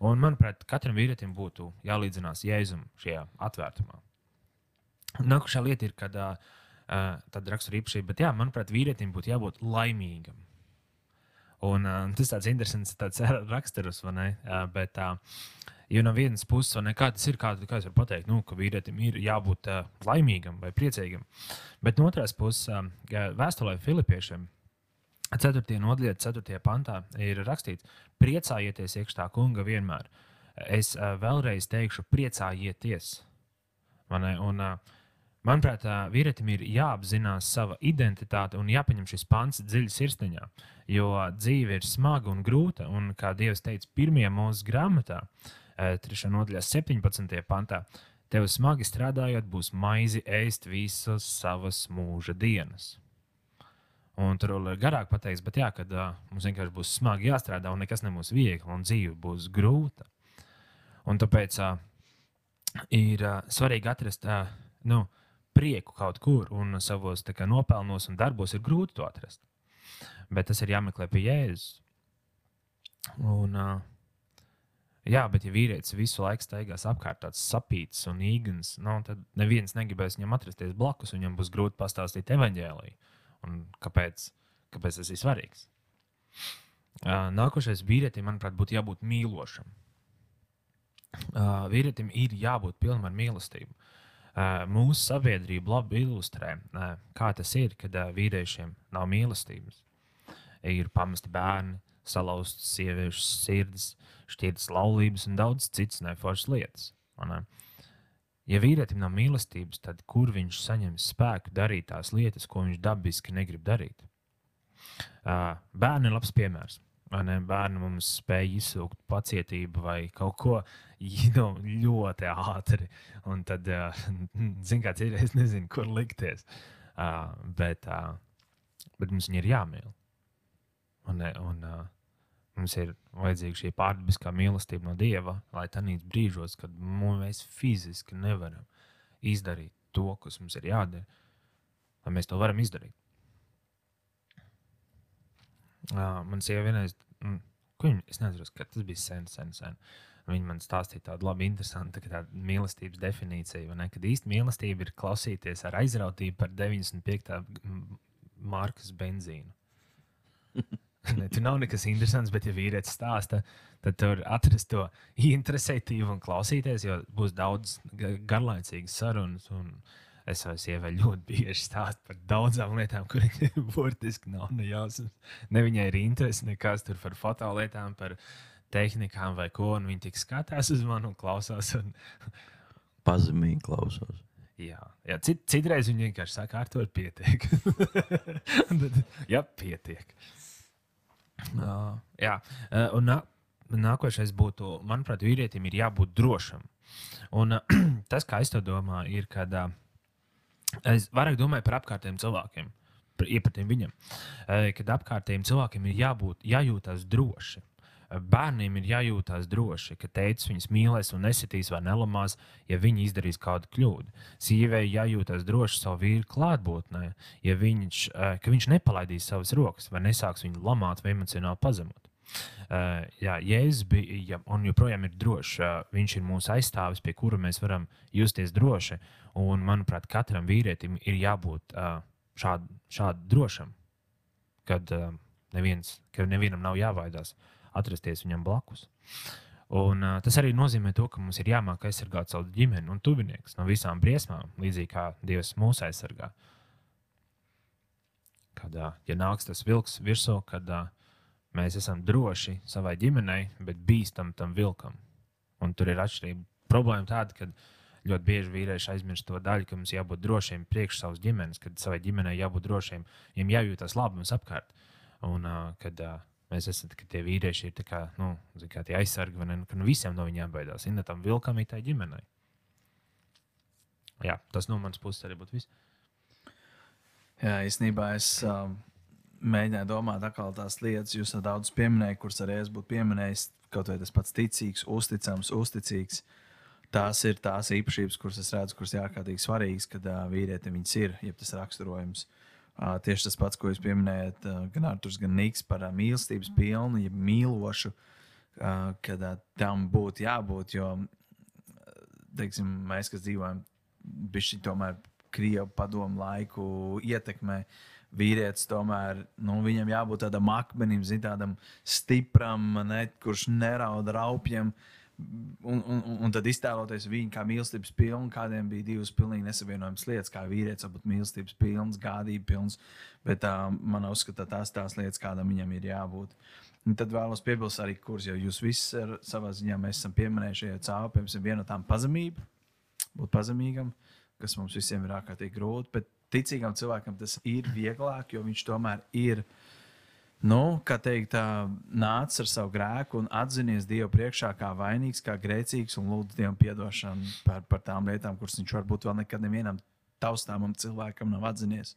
Un, manuprāt, katram vīrietim būtu jālīdzinās jēzum šajā atvērtumā. Nākošā lieta ir, kad uh, tāda rakstura īpašība, bet, jā, manuprāt, vīrietim būtu jābūt laimīgam. Un, uh, tas tāds interesants tāds raksturs, vai ne? Uh, bet, uh, jo no vienas puses, ne, kā tas ir, kā, kā es varu pateikt, nu, ka vīrietim ir jābūt uh, laimīgam vai priecīgam. Bet no otras puses, uh, vēstulē Filipiešiem 4. nodaļā, 4. pantā ir rakstīts, priecājieties iekšā kunga vienmēr. Es vēlreiz teikšu, priecājieties. Un, manuprāt, vīrietim ir jāapzinās sava identitāte un jāpaņem šis pants dziļi sirsniņā. Jo dzīve ir smaga un grūta, un kā Dievs teica, pirmajā mūsu grāmatā, uh, 3. nodaļā, 17. pantā, tev smagi strādājot, būs maizi ēst visas savas mūža dienas. Un tur vēl ir garāk pateiks, bet jā, kad uh, mums vienkārši būs smagi jāstrādā un nekas nebūs viegli un dzīve būs grūta. Un tāpēc uh, ir uh, svarīgi atrast uh, nu, prieku kaut kur un savos kā, nopelnos un darbos ir grūti to atrast. Bet tas ir jāmeklē pie Jēzus. Un, uh, jā, bet ja vīrietis visu laiku staigās apkārt, tāds sapīts un īgans, nu, tad neviens negribēs viņam atrasties blakus, un viņam būs grūti pastāstīt evaņģēliju un kāpēc, kāpēc tas ir svarīgs. Nākošais vīrietim, manuprāt, būtu jābūt mīlošam. Vīrietim ir jābūt pilnam ar mīlestību. Mūsu sabiedrība labi ilustrē, kā tas ir, kad vīriešiem nav mīlestības. Ir pamesti bērni, salauztas sieviešu sirds, šķirtas laulības un daudz citas neforšas lietas. Ne? Ja vīrietim nav mīlestības, tad kur viņš saņems spēku darīt tās lietas, ko viņš dabiski negrib darīt? Bērni ir labs piemērs. Ne, bērni mums spēja izsūkt pacietību vai kaut ko nu, ļoti ātri. Un tad, zināmā mērā, ir, es nezinu, kur likties. Bet, bet mums viņi ir jāmīl. Un, un, Mums ir vajadzīga šī pārdabiskā mīlestība no Dieva, lai tādīs brīžos, kad mēs fiziski nevaram izdarīt to, kas mums ir jādara, lai mēs to varam izdarīt. Uh, man sieva vienreiz, mm, ko viņa, es nezinu, ka tas bija sen, sen, sen. Viņa man stāstīja tādu labi, interesantu tā mīlestības definīciju. Kad īsta mīlestība ir klausīties ar aizrautību par 95. markas benzīnu. Ne, tur nav nekas interesants, bet, ja vīrietis stāsta, tad tur atrast to interesētību un klausīties, jo būs daudz garlaicīgas sarunas. Es savai sievai ļoti bieži stāstu par daudzām lietām, kurām burtiski nav ne jausmas. Ne viņai ir interese nekas tur par fotolietām, par tehnikām vai ko. Viņa tik skatās uz mani un klausās. Un... Pazemīgi klausās. Jā, jā cit, citreiz viņi vienkārši saka, ar to pietiek. jā, pietiek. Uh, jā, uh, un nā, nākošais būtu, manuprāt, vīrietim ir jābūt drošam. Un uh, tas, kā es to domāju, ir, kad uh, es vairāk domāju par apkārtējiem cilvēkiem, par iepratiem viņam. Uh, kad apkārtējiem cilvēkiem ir jābūt, jājūtas droši bērniem ir jājūtās droši, ka teicis viņus mīlēs un nesitīs vai nelamās, ja viņi izdarīs kādu kļūdu. Sīvei jājūtās droši savu vīru klātbūtnē, ja viņš, eh, viņš nepalaidīs savas rokas vai nesāks viņu lamāt vai emocionāli pazemot. Uh, jā, Jēzus bija ja, un joprojām ir drošs. Uh, viņš ir mūsu aizstāvis, pie kura mēs varam justies droši. Un, manuprāt, katram vīrietim ir jābūt uh, šād, šād drošam, kad, uh, neviens, ka nevienam nav jābaidās atrasties viņam blakus. Un, uh, tas arī nozīmē, to, ka mums ir jāmāk aizsargāt savu ģimeni un tuvinieks no visām briesmām, līdzīgi kā Dievs mūs aizsargā. Kad uh, ja nāks tas vilks virsū, kad uh, mēs esam droši savai ģimenei, bet bīstam tam vilkam. Un tur ir atšķirība. Problēma tāda, ka ļoti bieži vīrieši aizmirst to daļu, ka mums jābūt drošiem priekš savas ģimenes, kad savai ģimenei jābūt drošiem, viņiem jājūtas labi mums apkārt. Un uh, kad uh, mēs esam tie vīrieši, ir kā, nu, kā tie aizsargi, ne? Nu, ka nu, visiem no viņiem baidās. Ir tam vilkam, ir tai ģimenei. Jā, tas no manas puses arī būtu viss. Jā, īstenībā es um, mēģināju domāt, kā tās lietas, jūs daudz pieminējāt, kuras arī es būtu pieminējis. Kaut vai tas pats ticīgs, uzticams, uzticīgs. Tās ir tās īpašības, kuras es redzu, kuras ir ārkārtīgi svarīgas, kad uh, vīrietim viņas ir, ja tas raksturojums. Uh, tieši tas pats, ko jūs pieminējat, uh, gan Arthurs, gan Niks par uh, mīlestības pilnu, ja mīlošu, uh, kad uh, tam būtu jābūt. Jo, teiksim, mēs, kas dzīvojam, bišķi tomēr Krievu padomu laiku ietekmē, vīrietis tomēr, nu, viņam jābūt tādam akmenim, zin, tādam stipram, ne, kurš nerauda raupjam. Un, un, un tad iztēloties viņu kā mīlestības pilnu, kādiem bija divas pilnīgi nesavienojamas lietas, kā vīrietis, varbūt mīlestības pilns, gādība pilns. Bet uh, man uzskata, tās tās lietas, kādam viņam ir jābūt. Un tad vēlos piebilst arī, kurus jau jūs visi ar, savā ziņā esam pieminējuši šajā caurumā, piemēram, viena no tām pazemība, būt pazemīgam, kas mums visiem ir ārkārtīgi grūti. Bet ticīgam cilvēkam tas ir vieglāk, jo viņš tomēr ir. Nu, teikt, nācis ar savu grēku un atzinies Dievu priekšā kā vainīgs, kā grēcīgs un lūdz Dievam atdošanu par, par tām lietām, kuras viņš varbūt vēl nekad nevienam taustāmam cilvēkam nav atzinies.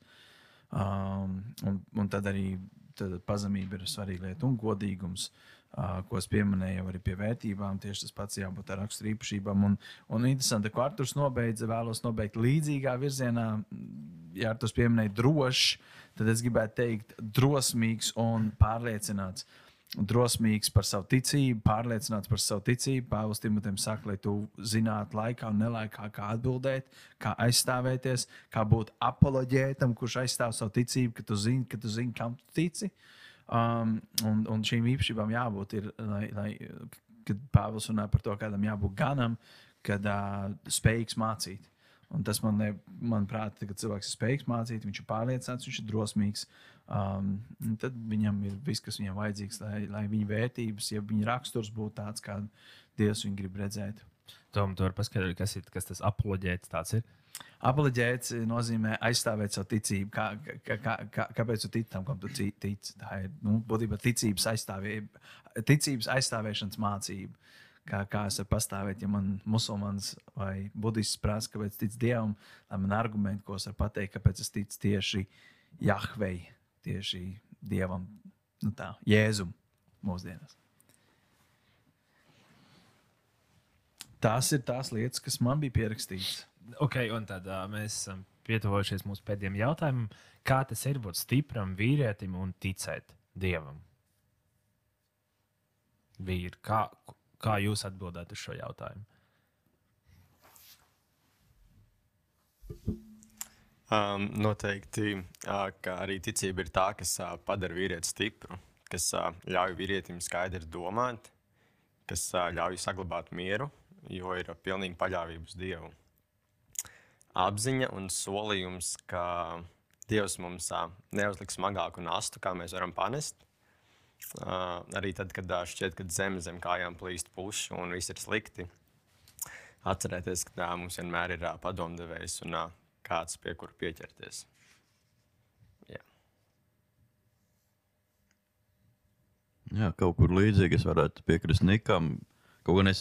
Um, un, un tad arī tad pazemība ir svarīga lieta un godīgums. Ko es pieminēju, arī pie vērtībām. Tieši tas pats jābūt ar raksturīpašībām. Un, un interesanti, ka Arthurs nobeidza, vēlos nobeigt līdzīgā virzienā. Ja Arthurs pieminēja drošs, tad es gribētu teikt drosmīgs un pārliecināts. Drosmīgs par savu ticību, pārliecināts par savu ticību. Pāvils Timotejam saka, lai tu zinātu laikā un nelaikā, kā atbildēt, kā aizstāvēties, kā būt apoloģētam, kurš aizstāv savu ticību, ka tu zini, ka tu zini kam tu tici. Uh, Um, un, un šīm īpašībām jābūt, ir, lai, lai, kad Pāvils runā par to, kādam jābūt ganam, kad uh, spējīgs mācīt. Un tas man, manuprāt, kad cilvēks ir spējīgs mācīt, viņš ir pārliecināts, viņš ir drosmīgs. Um, tad viņam ir viss, kas viņam vajadzīgs, lai, lai viņa vērtības, ja viņa raksturs būtu tāds, kā Dievs viņu grib redzēt. Tom, tu vari paskaidrot, kas, ir, kas tas aploģēts tāds ir? Apoloģēts nozīmē aizstāvēt savu ticību. Kā, kā, kā, kā, kāpēc tu tici tam, kam tu tici? Tā ir nu, būtībā ticības, aizstāvē, ticības aizstāvēšanas mācība. Kā, kā es varu pastāvēt, ja man musulmanis vai budists prasa, kāpēc tic dievam, lai man argumenti, ko es varu pateikt, kāpēc es ticu tieši Jahvei, tieši dievam, nu tā, Jēzum mūsdienās. Tās ir tās lietas, kas man bija pierakstītas. Ok, un tad uh, mēs esam pietuvojušies mūsu pēdējiem jautājumam. Kā tas ir būt stipram vīrietim un ticēt dievam? Vīri, kā, kā jūs atbildētu uz šo jautājumu? Um, noteikti, uh, ka arī ticība ir tā, kas uh, padara vīrieti stipru, kas uh, ļauj vīrietim skaidri domāt, kas uh, ļauj saglabāt mieru, jo ir uh, pilnīga paļāvība uz Dievu apziņa un solījums, ka Dievs mums neuzliks smagāku nastu, kā mēs varam panest. Arī tad, kad šķiet, ka zeme zem kājām plīst puši un viss ir slikti, atcerēties, ka uh, mums vienmēr ir padomdevējs un kāds, pie kura pieķerties. Jā, kaut kur līdzīgi es varētu piekrist Nikam. Kaut gan es,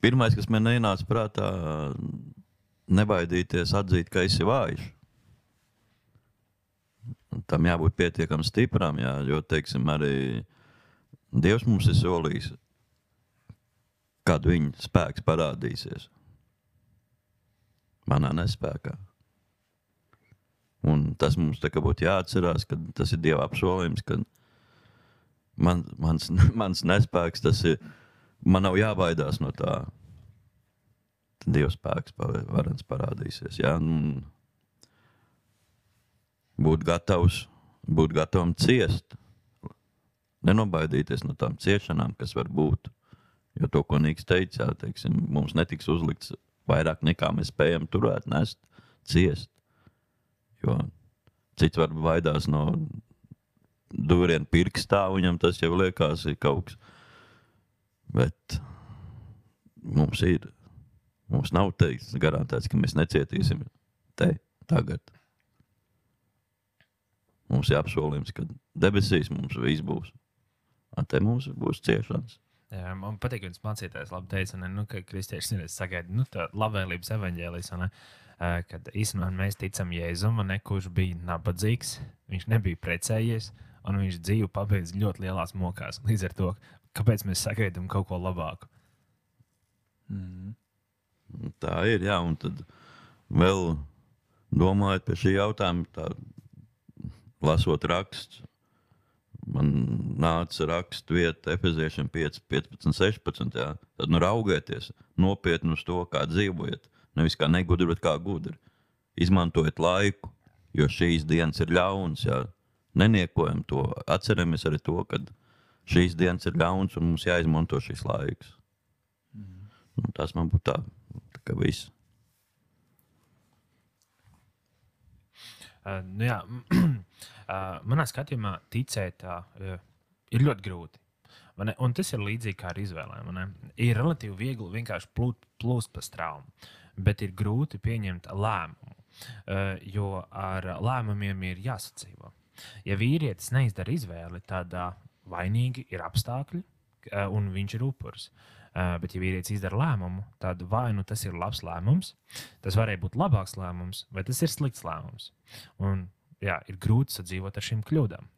pirmais, kas man ienāca prātā, nebaidīties atzīt, ka esi vājš. Tam jābūt pietiekami stipram, jā, jo, teiksim, arī Dievs mums ir solījis, kad viņa spēks parādīsies. Manā nespējā. Un tas mums būtu jāatcerās, ka tas ir Dieva apsolījums, ka man, mans, mans nespēks, tas ir. Man nav jābaidās no tā. Dieva spēks varens parādīsies. Jā, un būt gatavs, būt gatavam ciest. Nenobaidīties no tām ciešanām, kas var būt. Jo to, ko Nīks teica, teiksim, mums netiks uzlikts vairāk nekā mēs spējam turēt, nest, ciest. Jo cits var baidās no dūrienu pirkstā, viņam tas jau liekas, ir kaut kas. Bet mums ir, mums nav teikts, garantēts, ka mēs necietīsim te tagad. Mums ir apsolījums, ka debesīs mums viss būs. Un te mums būs ciešanas. Jā, man patīk, ka viņš mācītājs labi teica, ne, nu, ka kristieši ir sagaidījuši nu, labvēlības evaņģēlijas. Kad īstenībā mēs ticam Jēzum, ne, kurš bija nabadzīgs, viņš nebija precējies, un viņš dzīvi pabeidz ļoti lielās mokās. Līdz ar to, kāpēc mēs sagaidām kaut ko labāku? Mm. Tā ir, jā, un tad vēl domājot par šī jautājuma, tā, lasot rakstus, man nāca raksta vieta Efeziešiem 5, 15, 16. Jā. Tad nu raugieties nopietni uz to, kā dzīvojat. Nevis kā negudri, bet kā gudri. Izmantojiet laiku, jo šīs dienas ir ļaunas. Jā. Neniekojam to. Atceramies arī to, ka šīs dienas ir ļaunas un mums jāizmanto šis laiks. Mm. Nu, tas man būtu tā, kā viss. Uh, nu jā, Uh, manā skatījumā ticēt uh, ir ļoti grūti. Un tas ir līdzīgi kā ar izvēlēm. Ir relatīvi viegli vienkārši plūt, plūst pa straumu, bet ir grūti pieņemt lēmumu, uh, jo ar lēmumiem ir jāsadzīvo. Ja vīrietis neizdara izvēli, tad uh, vainīgi ir apstākļi, uh, un viņš ir upuris. Uh, bet, ja vīrietis izdara lēmumu, tad vai nu tas ir labs lēmums, tas varēja būt labāks lēmums, vai tas ir slikts lēmums. Un jā, ir grūti sadzīvot ar šīm kļūdām.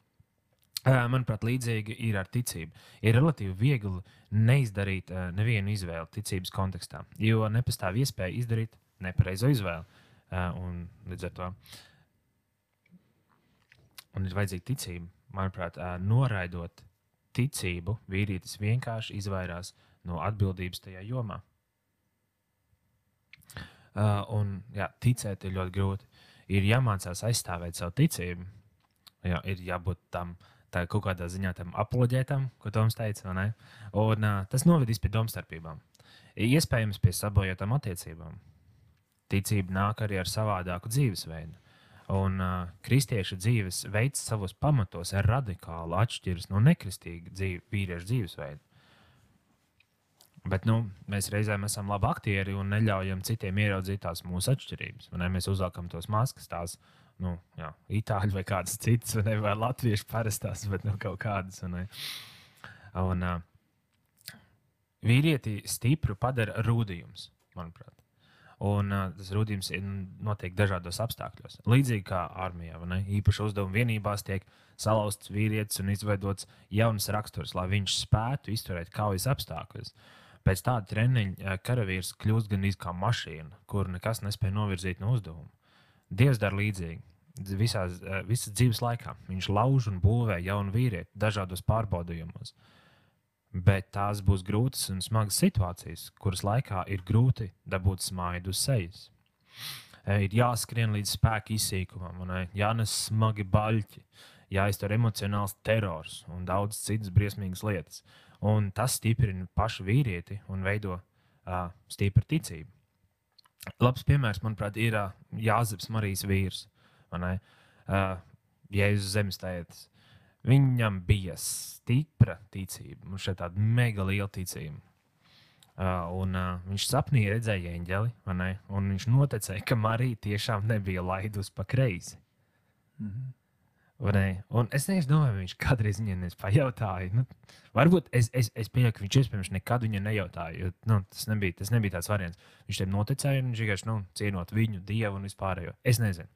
Manuprāt, līdzīgi ir ar ticību. Ir relatīvi viegli neizdarīt nevienu izvēli ticības kontekstā, jo nepastāv iespēja izdarīt nepareizo izvēli. Un līdz ar to un ir vajadzīga ticība. Manuprāt, noraidot ticību, vīrietis vienkārši izvairās no atbildības tajā jomā. Un jā, ticēt ir ļoti grūti ir jāmācās aizstāvēt savu ticību. Jā, ir jābūt tam tā kaut kādā ziņā tam aploģētam, ko Toms teica. Un, uh, tas novedīs pie domstarpībām. Iespējams, pie sabojātām attiecībām. Ticība nāk arī ar savādāku dzīvesveidu. Un uh, kristiešu dzīves veids savos pamatos radikāli atšķiras no nekristīga dzīve, vīriešu dzīvesveida. Bet nu, mēs reizēm esam labi aktieri un neļaujam citiem ieraudzīt tās mūsu atšķirības. Ne? Mēs uzvelkam tos maskas, tās nu, jā, itāļu vai kādas citas, vai, ne, vai latviešu parastās, bet nu, kaut kādas. Un, un, uh, vīrieti stipru padara rūdījums, manuprāt. Un uh, tas rudījums notiek dažādos apstākļos. Līdzīgi kā armijā, īpaši uzdevuma vienībās tiek salauzts vīrietis un izveidots jauns raksturs, lai viņš spētu izturēt kaujas apstākļus. Uh, Pēc tāda treniņa karavīrs kļūst gan kā mašīna, kur nekas nespēja novirzīt no uzdevuma. Dievs dara līdzīgi. Visās, visas dzīves laikā viņš lauž un būvē jaunu vīrieti dažādos pārbaudījumos. Bet tās būs grūtas un smagas situācijas, kuras laikā ir grūti dabūt smaidu uz sejas. Ir jāskrien līdz spēka izsīkumam, un jānes smagi baļķi, jāiztur emocionāls terors un daudz citas briesmīgas lietas. Un tas stiprina pašu vīrieti un veido uh, stipru ticību. Labs piemērs, manuprāt, ir uh, Jāzeps Marijas vīrs. Uh, Jēzus zemestētis. Viņam bija stipra ticība, un šeit tāda mega liela ticība. Uh, un, uh, viņš sapnī redzēja eņģeli, un viņš noticēja, ka Marija tiešām nebija laidus pa kreisi. Mm -hmm. Un es nedomāju, vai viņš kādreiz viņai pajautāja. Nu, varbūt es, es, es pieņemu, ka viņš iespējams nekad viņai nejautāja. Jo, nu, tas, nebija, tas nebija tāds variants. Viņš tam noticēja un viņš vienkārši nu, cienot viņu, dievu un vispārējo. Es nezinu.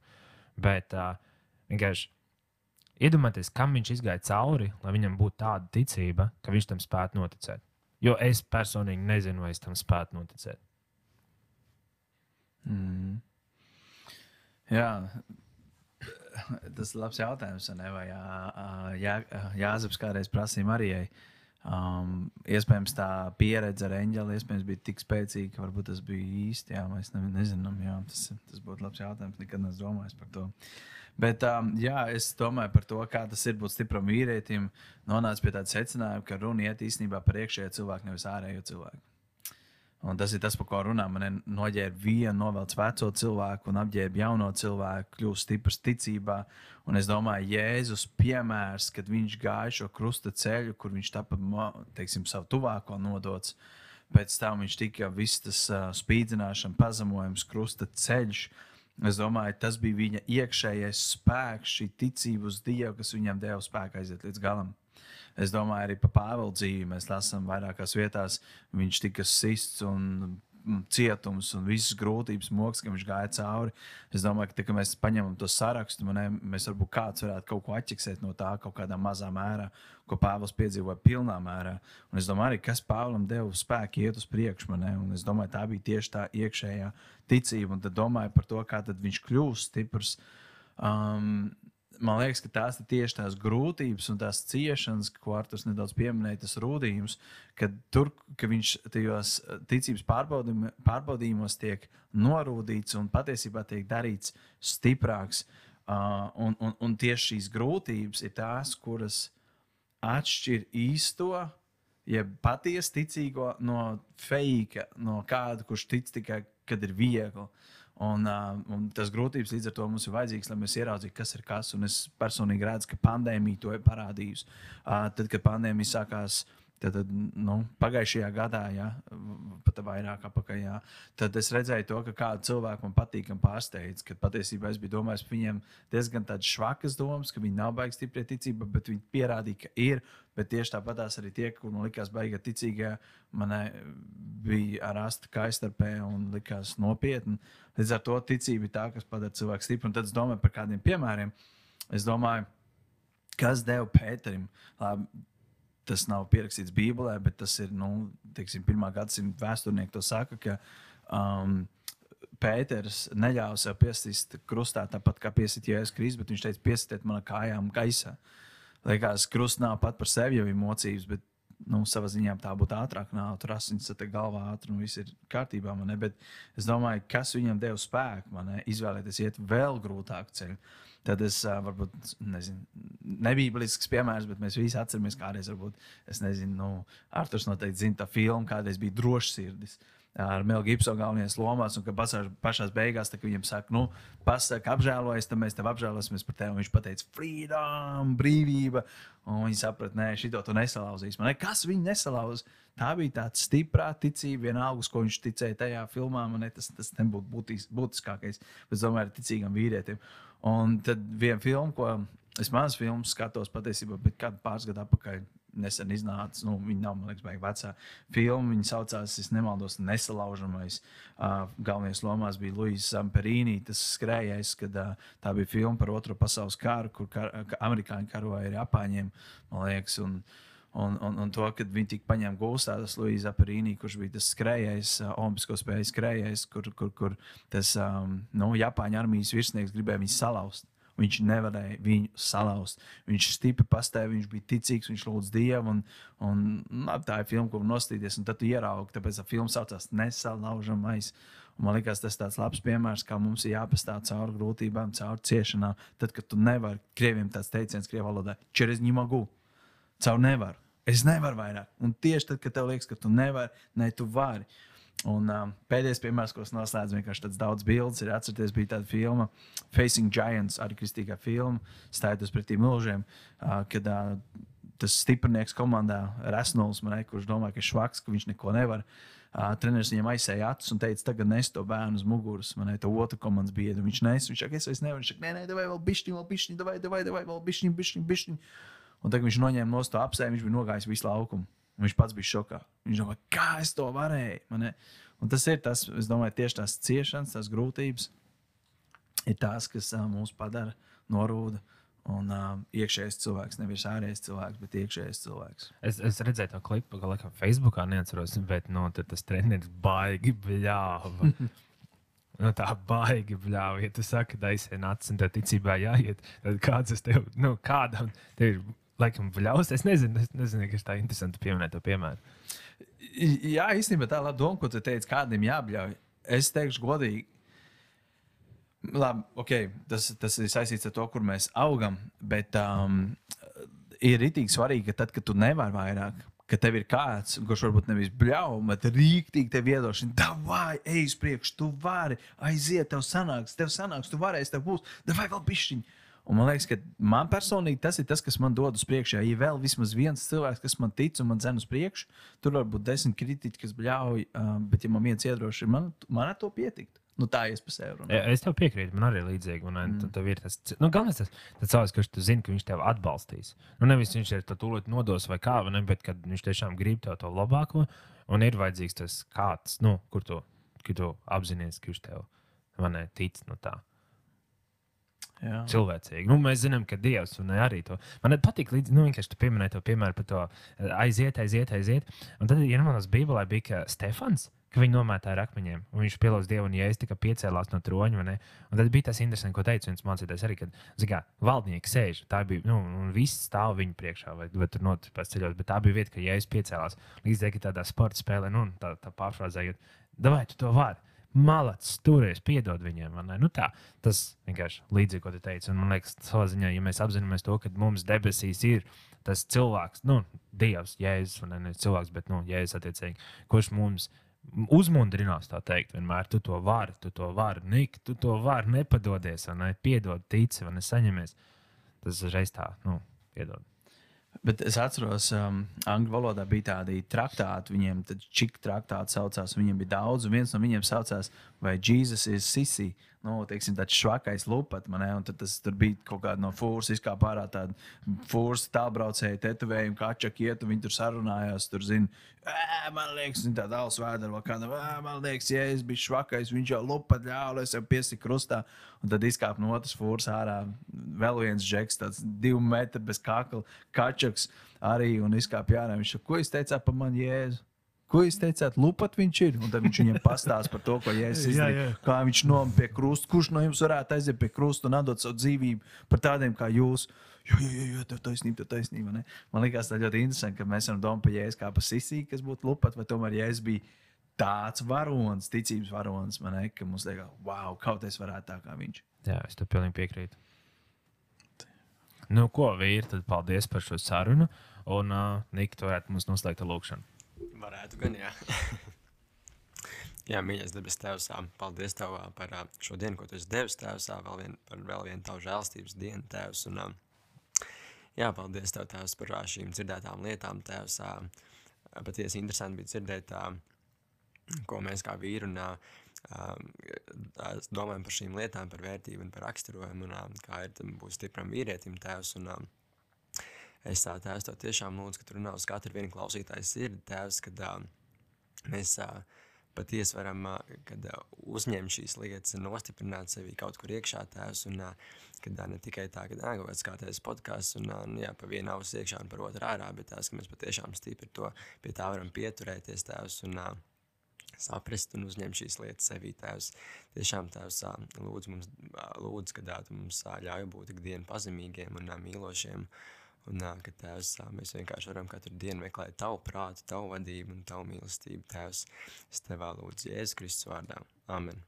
Bet uh, vienkārši iedomājieties, kam viņš izgāja cauri, lai viņam būtu tāda ticība, ka viņš tam spētu noticēt. Jo es personīgi nezinu, vai es tam spētu noticēt. Mm. Jā, tas ir labs jautājums. Ne? Vai jā, jā, Jāzeps kādreiz prasīja Marijai. Um, iespējams, tā pieredze ar eņģeli bija tik spēcīga, ka varbūt tas bija īsti. Jā, mēs ne, nezinām, jā, tas, tas būtu labs jautājums. Nekad neesmu domājis par to. Bet um, jā, es domāju par to, kā tas ir būt stipram vīrietim. Nonācu pie tāda secinājuma, ka runa iet īstenībā par iekšējo cilvēku, nevis ārējo cilvēku. Un tas ir tas, par ko runā. Man noģērba vienu, novelc veco cilvēku un apģērba jauno cilvēku, kļūst stiprs ticībā. Un es domāju, Jēzus piemērs, kad viņš gāja šo krusta ceļu, kur viņš tāpat, teiksim, savu tuvāko nodots. Pēc tam viņš tika viss tas uh, spīdzināšana, pazemojums, krusta ceļš. Es domāju, tas bija viņa iekšējais spēks, šī ticība uz Dievu, kas viņam deva spēku aiziet līdz galam. Es domāju, arī par Pāvila dzīvi mēs lasām vairākās vietās. Viņš tika sists un mm, cietums un visas grūtības, moks, ka viņš gāja cauri. Es domāju, ka, tā, ka mēs paņemam to sarakstu, man, mēs varbūt kāds varētu kaut ko atķeksēt no tā, kaut kādā mazā mērā, ko Pāvils piedzīvoja pilnā mērā. Un es domāju, arī, kas Pāvilam deva spēku iet uz priekšu. Man, un es domāju, tā bija tieši tā iekšējā ticība. Un tad domāju par to, kā viņš kļūst stiprs. Um, man liekas, ka tās ir tieši tās grūtības un tās ciešanas, ko Arthurs nedaudz pieminēja, tas rūdījums, ka tur, ka viņš tajos eh, ticības pārbaudījum, pārbaudījumos tiek norūdīts un patiesībā tiek darīts stiprāks. Uh, un, un, un tieši šīs grūtības ir tās, kuras atšķir īsto, jeb patiesu ticīgo no fake, no kāda, kurš tic tikai, kad ir viegli. Uh, Un, uh, un tas grūtības līdz ar to mums ir vajadzīgs, lai mēs ieraudzītu, kas ir kas. Un es personīgi redzu, ka pandēmija to ir parādījusi. Uh, tad, kad pandēmija sākās uh, Tad, nu, pagājušajā gadā, ja, pat vairāk apakaļ, ja, tad es redzēju to, ka kādu cilvēku man patīk un pārsteidz. Kad patiesībā es biju domājis par viņiem diezgan tādas švakas domas, ka viņi nav baigi stipri ticība, bet viņi pierādīja, ka ir. Bet tieši tāpat arī tie, kur man likās baigi ticīgie, man bija ar astu kaistarpē un likās nopietni. Līdz ar to ticība ir tā, kas padara cilvēku stipru. Un tad es domāju par kādiem piemēriem. Es domāju, kas deva Pēterim. Labi, tas nav pierakstīts Bībelē, bet tas ir nu, teiksim, pirmā gadsimta vēsturnieki to saka. Ka, um, Pēters neļāva sev piesist krustā, tāpat kā piesīt Jēzus Kristus, bet viņš teica, piesitiet manā kājām gaisā. Liekas, krusts nav pat par sevi jau ir mocības, bet nu, savā ziņā tā būtu ātrāk, nav tur asins te galvā ātri un viss ir kārtībā. Man, bet es domāju, kas viņam deva spēku man izvēlēties iet vēl grūtāku ceļu. Tad es varbūt nezinu, nebija blisks piemērs, bet mēs visi atceramies, kādreiz, varbūt, es nezinu, nu, Arthurs noteikti zina tā filmu, kādreiz bija drošsirdis. Ar Melu Gibsonu galvenajās lomās, un ka pašā, beigās, viņam saka, nu, pasaka, apžēlojies, tad mēs tev apžēlosimies par tevi. Viņš teica, freedom, brīvība. Un viņi saprata, nē, šī to nesalauzīs. Man, ne, kas viņu nesalauz? Tā bija tāda stipra ticība, vienalga, ko viņš ticēja tajā filmā. Man, ne, tas tas nebūtu būtis, būtiskākais, bet es domāju, ar ticīgam vīrietim. Un tad viena filma, ko es manas filmas skatos patiesībā, bet kādu pāris gadu atpakaļ nesen iznāca. Nu, viņa nav, man liekas, baigta vecā filma. Viņa saucās, es nemaldos, Nesalaužamais. Uh, galvenais lomās bija Luisa Zamperīni, tas skrējējs, kad uh, tā bija filma par Otro pasaules karu, kur kar, amerikāņi karoja ar Japāņiem, man liekas. Un, Un, un, un to, kad viņi tika paņemti gūstā, tas Luisa Perīnī, kurš bija tas skrejējs, uh, Olimpisko spēļu skrejējs, kur, kur, kur tas um, nu, Japāņu armijas virsnieks gribēja viņu salauzt. Viņš nevarēja viņu salauzt. Viņš stipri pastāvēja, viņš bija ticīgs, viņš lūdza Dievu. Un, un, un, tā ir filma, ko nostīties. Tad tu ieraugi, tāpēc tā filma saucās Nesalaužamais. Un man liekas, tas ir tāds labs piemērs, kā mums ir jāpastāv cauri grūtībām, cauri ciešanām. Tad, kad tu nevari, krieviem tāds teiciens, krievu valodā, čeres ņemagu. Caur nevaru. Es nevaru vairāk. Un tieši tad, kad tev liekas, ka tu nevari, ne tu vari. Un um, pēdējais piemērs, ko es noslēdzu, vienkārši tāds daudz bildes, ir atcerieties, bija tāda filma Facing Giants, arī kristīgā filma, stājoties pretī milžiem, uh, kad uh, tas stiprinieks komandā Rasnuls, man, kurš domā, ka švaks, ka viņš neko nevar. Uh, treneris viņam aizsēja acis un teica, tagad nes to bērnu uz muguras. Man ir tā otra komandas biedra. Viņš nes, viņš saka, es vairs nevaru. Viņš saka, nē, nē, vai vēl bišķiņ, vēl bišķiņ, vai vēl bišķiņ, bišķiņ, bišķiņ. Un tad viņš noņēma no to apsēju, viņš bija nogājis visu laukumu. Viņš pats bija šokā. Viņš domāja, kā es to varēju. Tas ir tas, es domāju, tieši tās ciešanas, tās grūtības ir tās, kas uh, mūs padara norūda. Un uh, iekšējais cilvēks, nevis ārējais cilvēks, bet iekšējais cilvēks. Es, es redzēju to klipu, ka laikam Facebookā neatceros, bet no, nu, tas treneris baigi bļāva. Nu, tā baigi bļāva. Ja tu saki, ka aizsien acis un tā ticībā jāiet, tad kāds tas tev, nu, kādam te ir, laikam, bļaus. Es nezinu, es nezinu, kas tā interesanti pieminēt to piemēru. Jā, īstenībā tā laba doma, ko tu teici, kādam jābļauj. Es teikšu godīgi, labi, okay, tas, tas ir saistīts ar to, kur mēs augam, bet um, ir rītīgi svarīgi, ka tad, kad tu nevari vairāk, ka tev ir kāds, kurš varbūt nevis bļauj, bet rīktīgi tev iedošana, vai ej uz priekšu, tu vari aiziet, tev sanāks, tev sanāks, tu varēsi, tev būs, vai vēl pišķiņi. Un man liekas, ka man personīgi tas ir tas, kas man dod uz priekšu. Ja ir vēl vismaz viens cilvēks, kas man tic un man dzen uz priekšu, tur var būt desmit kritiķi, kas bļauj, uh, bet ja man viens iedrošina, man, man ar to pietikt. Nu, tā ir sevi. Ja, es tev piekrītu, man arī līdzīgi. Un, mm. Tev ir tas, nu, galvenais tas, tas cilvēks, kurš tu zini, ka viņš tev atbalstīs. Nu, nevis viņš ir to tūlīt nodos vai kā, vai ne, bet viņš tiešām grib tev to labāko, un ir vajadzīgs tas kāds, nu, kur tu, tu apzinājies, ka viņš tev ne, tic. Nu, tā. Jā. cilvēcīgi. Nu, mēs zinām, ka Dievs arī to. Man patīk, līdz, nu, vienkārši tu pieminēji to piemēru par to eh, aiziet, aiziet, aiziet. Un tad, ja manas Bībelē bija ka Stefans, ka viņi nomētāja ar akmeņiem, un viņš pielūdz Dievu, un es tikai piecēlās no troņa, un tad bija tas interesanti, ko teica viens mācītājs arī, kad, zināmā, valdnieki sēž, tā bija, nu, un viss stāv viņu priekšā, vai, vai tur notiprās ceļos, bet tā bija vieta, ka, es piecēlās, līdzīgi tādā sporta spēlē, nu, tā, tā pārfrāzējot, vai tu to vari? Malacis, turies, piedod viņiem. Nu, tā, tas vienkārši līdzīgi, ko tu teici. Un, man liekas, savā ziņā, ja mēs apzināmies to, ka mums debesīs ir tas cilvēks, nu, Dievs, Jēzus, un ne cilvēks, bet nu, Jēzus, attiecīgi, kurš mums uzmundrinās, tā teikt, vienmēr tu to vari, tu to vari, Nik, tu to vari, nepadodies, vai ne, piedod, tici, vai ne, saņemies. Tas uzreiz tā, nu, piedod. Bet es atceros, um, angļu valodā bija tādi traktāti, viņiem tad čik traktāti saucās, viņiem bija daudz, un viens no viņiem saucās, vai Jesus ir Sisi nu, teiksim, tāds švakais lupat, man, un tas tur bija kaut kāda no fūras, izkāpa ārā tāda fūras tālbraucēja tetovējuma, kā čak iet, un viņi tur sarunājās, tur zina, man liekas, viņa tāda alus vēdera, vai kādam, man liekas, ja es biju švakais, viņš jau lupat ļāva, es jau piesiku krustā, un tad izkāpa no otras fūras ārā vēl viens džeks, tāds divu metru bez kakla, kačaks arī, un izkāpa jārā, viņš, ko jūs teicāt par mani jēzu? Ko jūs teicāt, lupat viņš ir? Un tad viņš viņam pastāsta par to, ko Jēzus izdarīja. Kā viņš nomira pie krusta, kurš no jums varētu aiziet pie krusta un atdot savu dzīvību par tādiem kā jūs. Jā, jā, jā, jā tev taisnība, tev taisnība. Ne? Man liekas, tas ļoti interesanti, ka mēs varam domāt par Jēzu kā par sisiju, kas būtu lupat, vai tomēr Jēzus bija tāds varonis, ticības varonis, man liekas, ka mums liekas, wow, kaut es varētu tā kā viņš. Jā, es tev pilnīgi piekrītu. Nu, ko, vīri, tad paldies par šo sarunu. Un, uh, Nika, tu varētu mums noslēgt ar lūkšanu. Varētu gan, jā. jā, mīļais debes Tēvs, paldies Tev par šo dienu, ko Tu esi devis Tēvs, vēl vien, par vēl vienu Tavu žēlstības dienu Tēvs. Un, jā, paldies Tev Tēvs par šīm dzirdētām lietām Tēvs. Patiesi interesanti bija dzirdēt, ko mēs kā vīri un domājam par šīm lietām, par vērtību un par raksturojumu un kā ir būt stipram vīrietim Tēvs. Un, Es tā tēvs tev tiešām lūdzu, ka tu runā uz katru vienu klausītāju sirdi, tēvs, kad uh, mēs uh, patiesi varam uh, kad, uh, uzņemt šīs lietas, nostiprināt sevi kaut kur iekšā tēvs, un uh, kad uh, ne tikai tā, ka uh, kaut kāds kā tēvs podkāsts, un uh, jā, pa vienu ausu iekšā un par otru ārā, bet tēvs, ka mēs patiešām stipri to pie tā varam pieturēties tēvs, un uh, saprast un uzņemt šīs lietas sevī. Tēvs, tiešām tēvs lūdzu mums, lūdzu, ka tu mums ļauj būt ikdienu pazemīgiem un mīlošiem. Un ka tēvs, mēs vienkārši varam katru dienu meklēt tavu prātu, tavu vadību un tavu mīlestību. Tēvs, es tevā lūdzu Jēzus Kristus vārdā. Amen.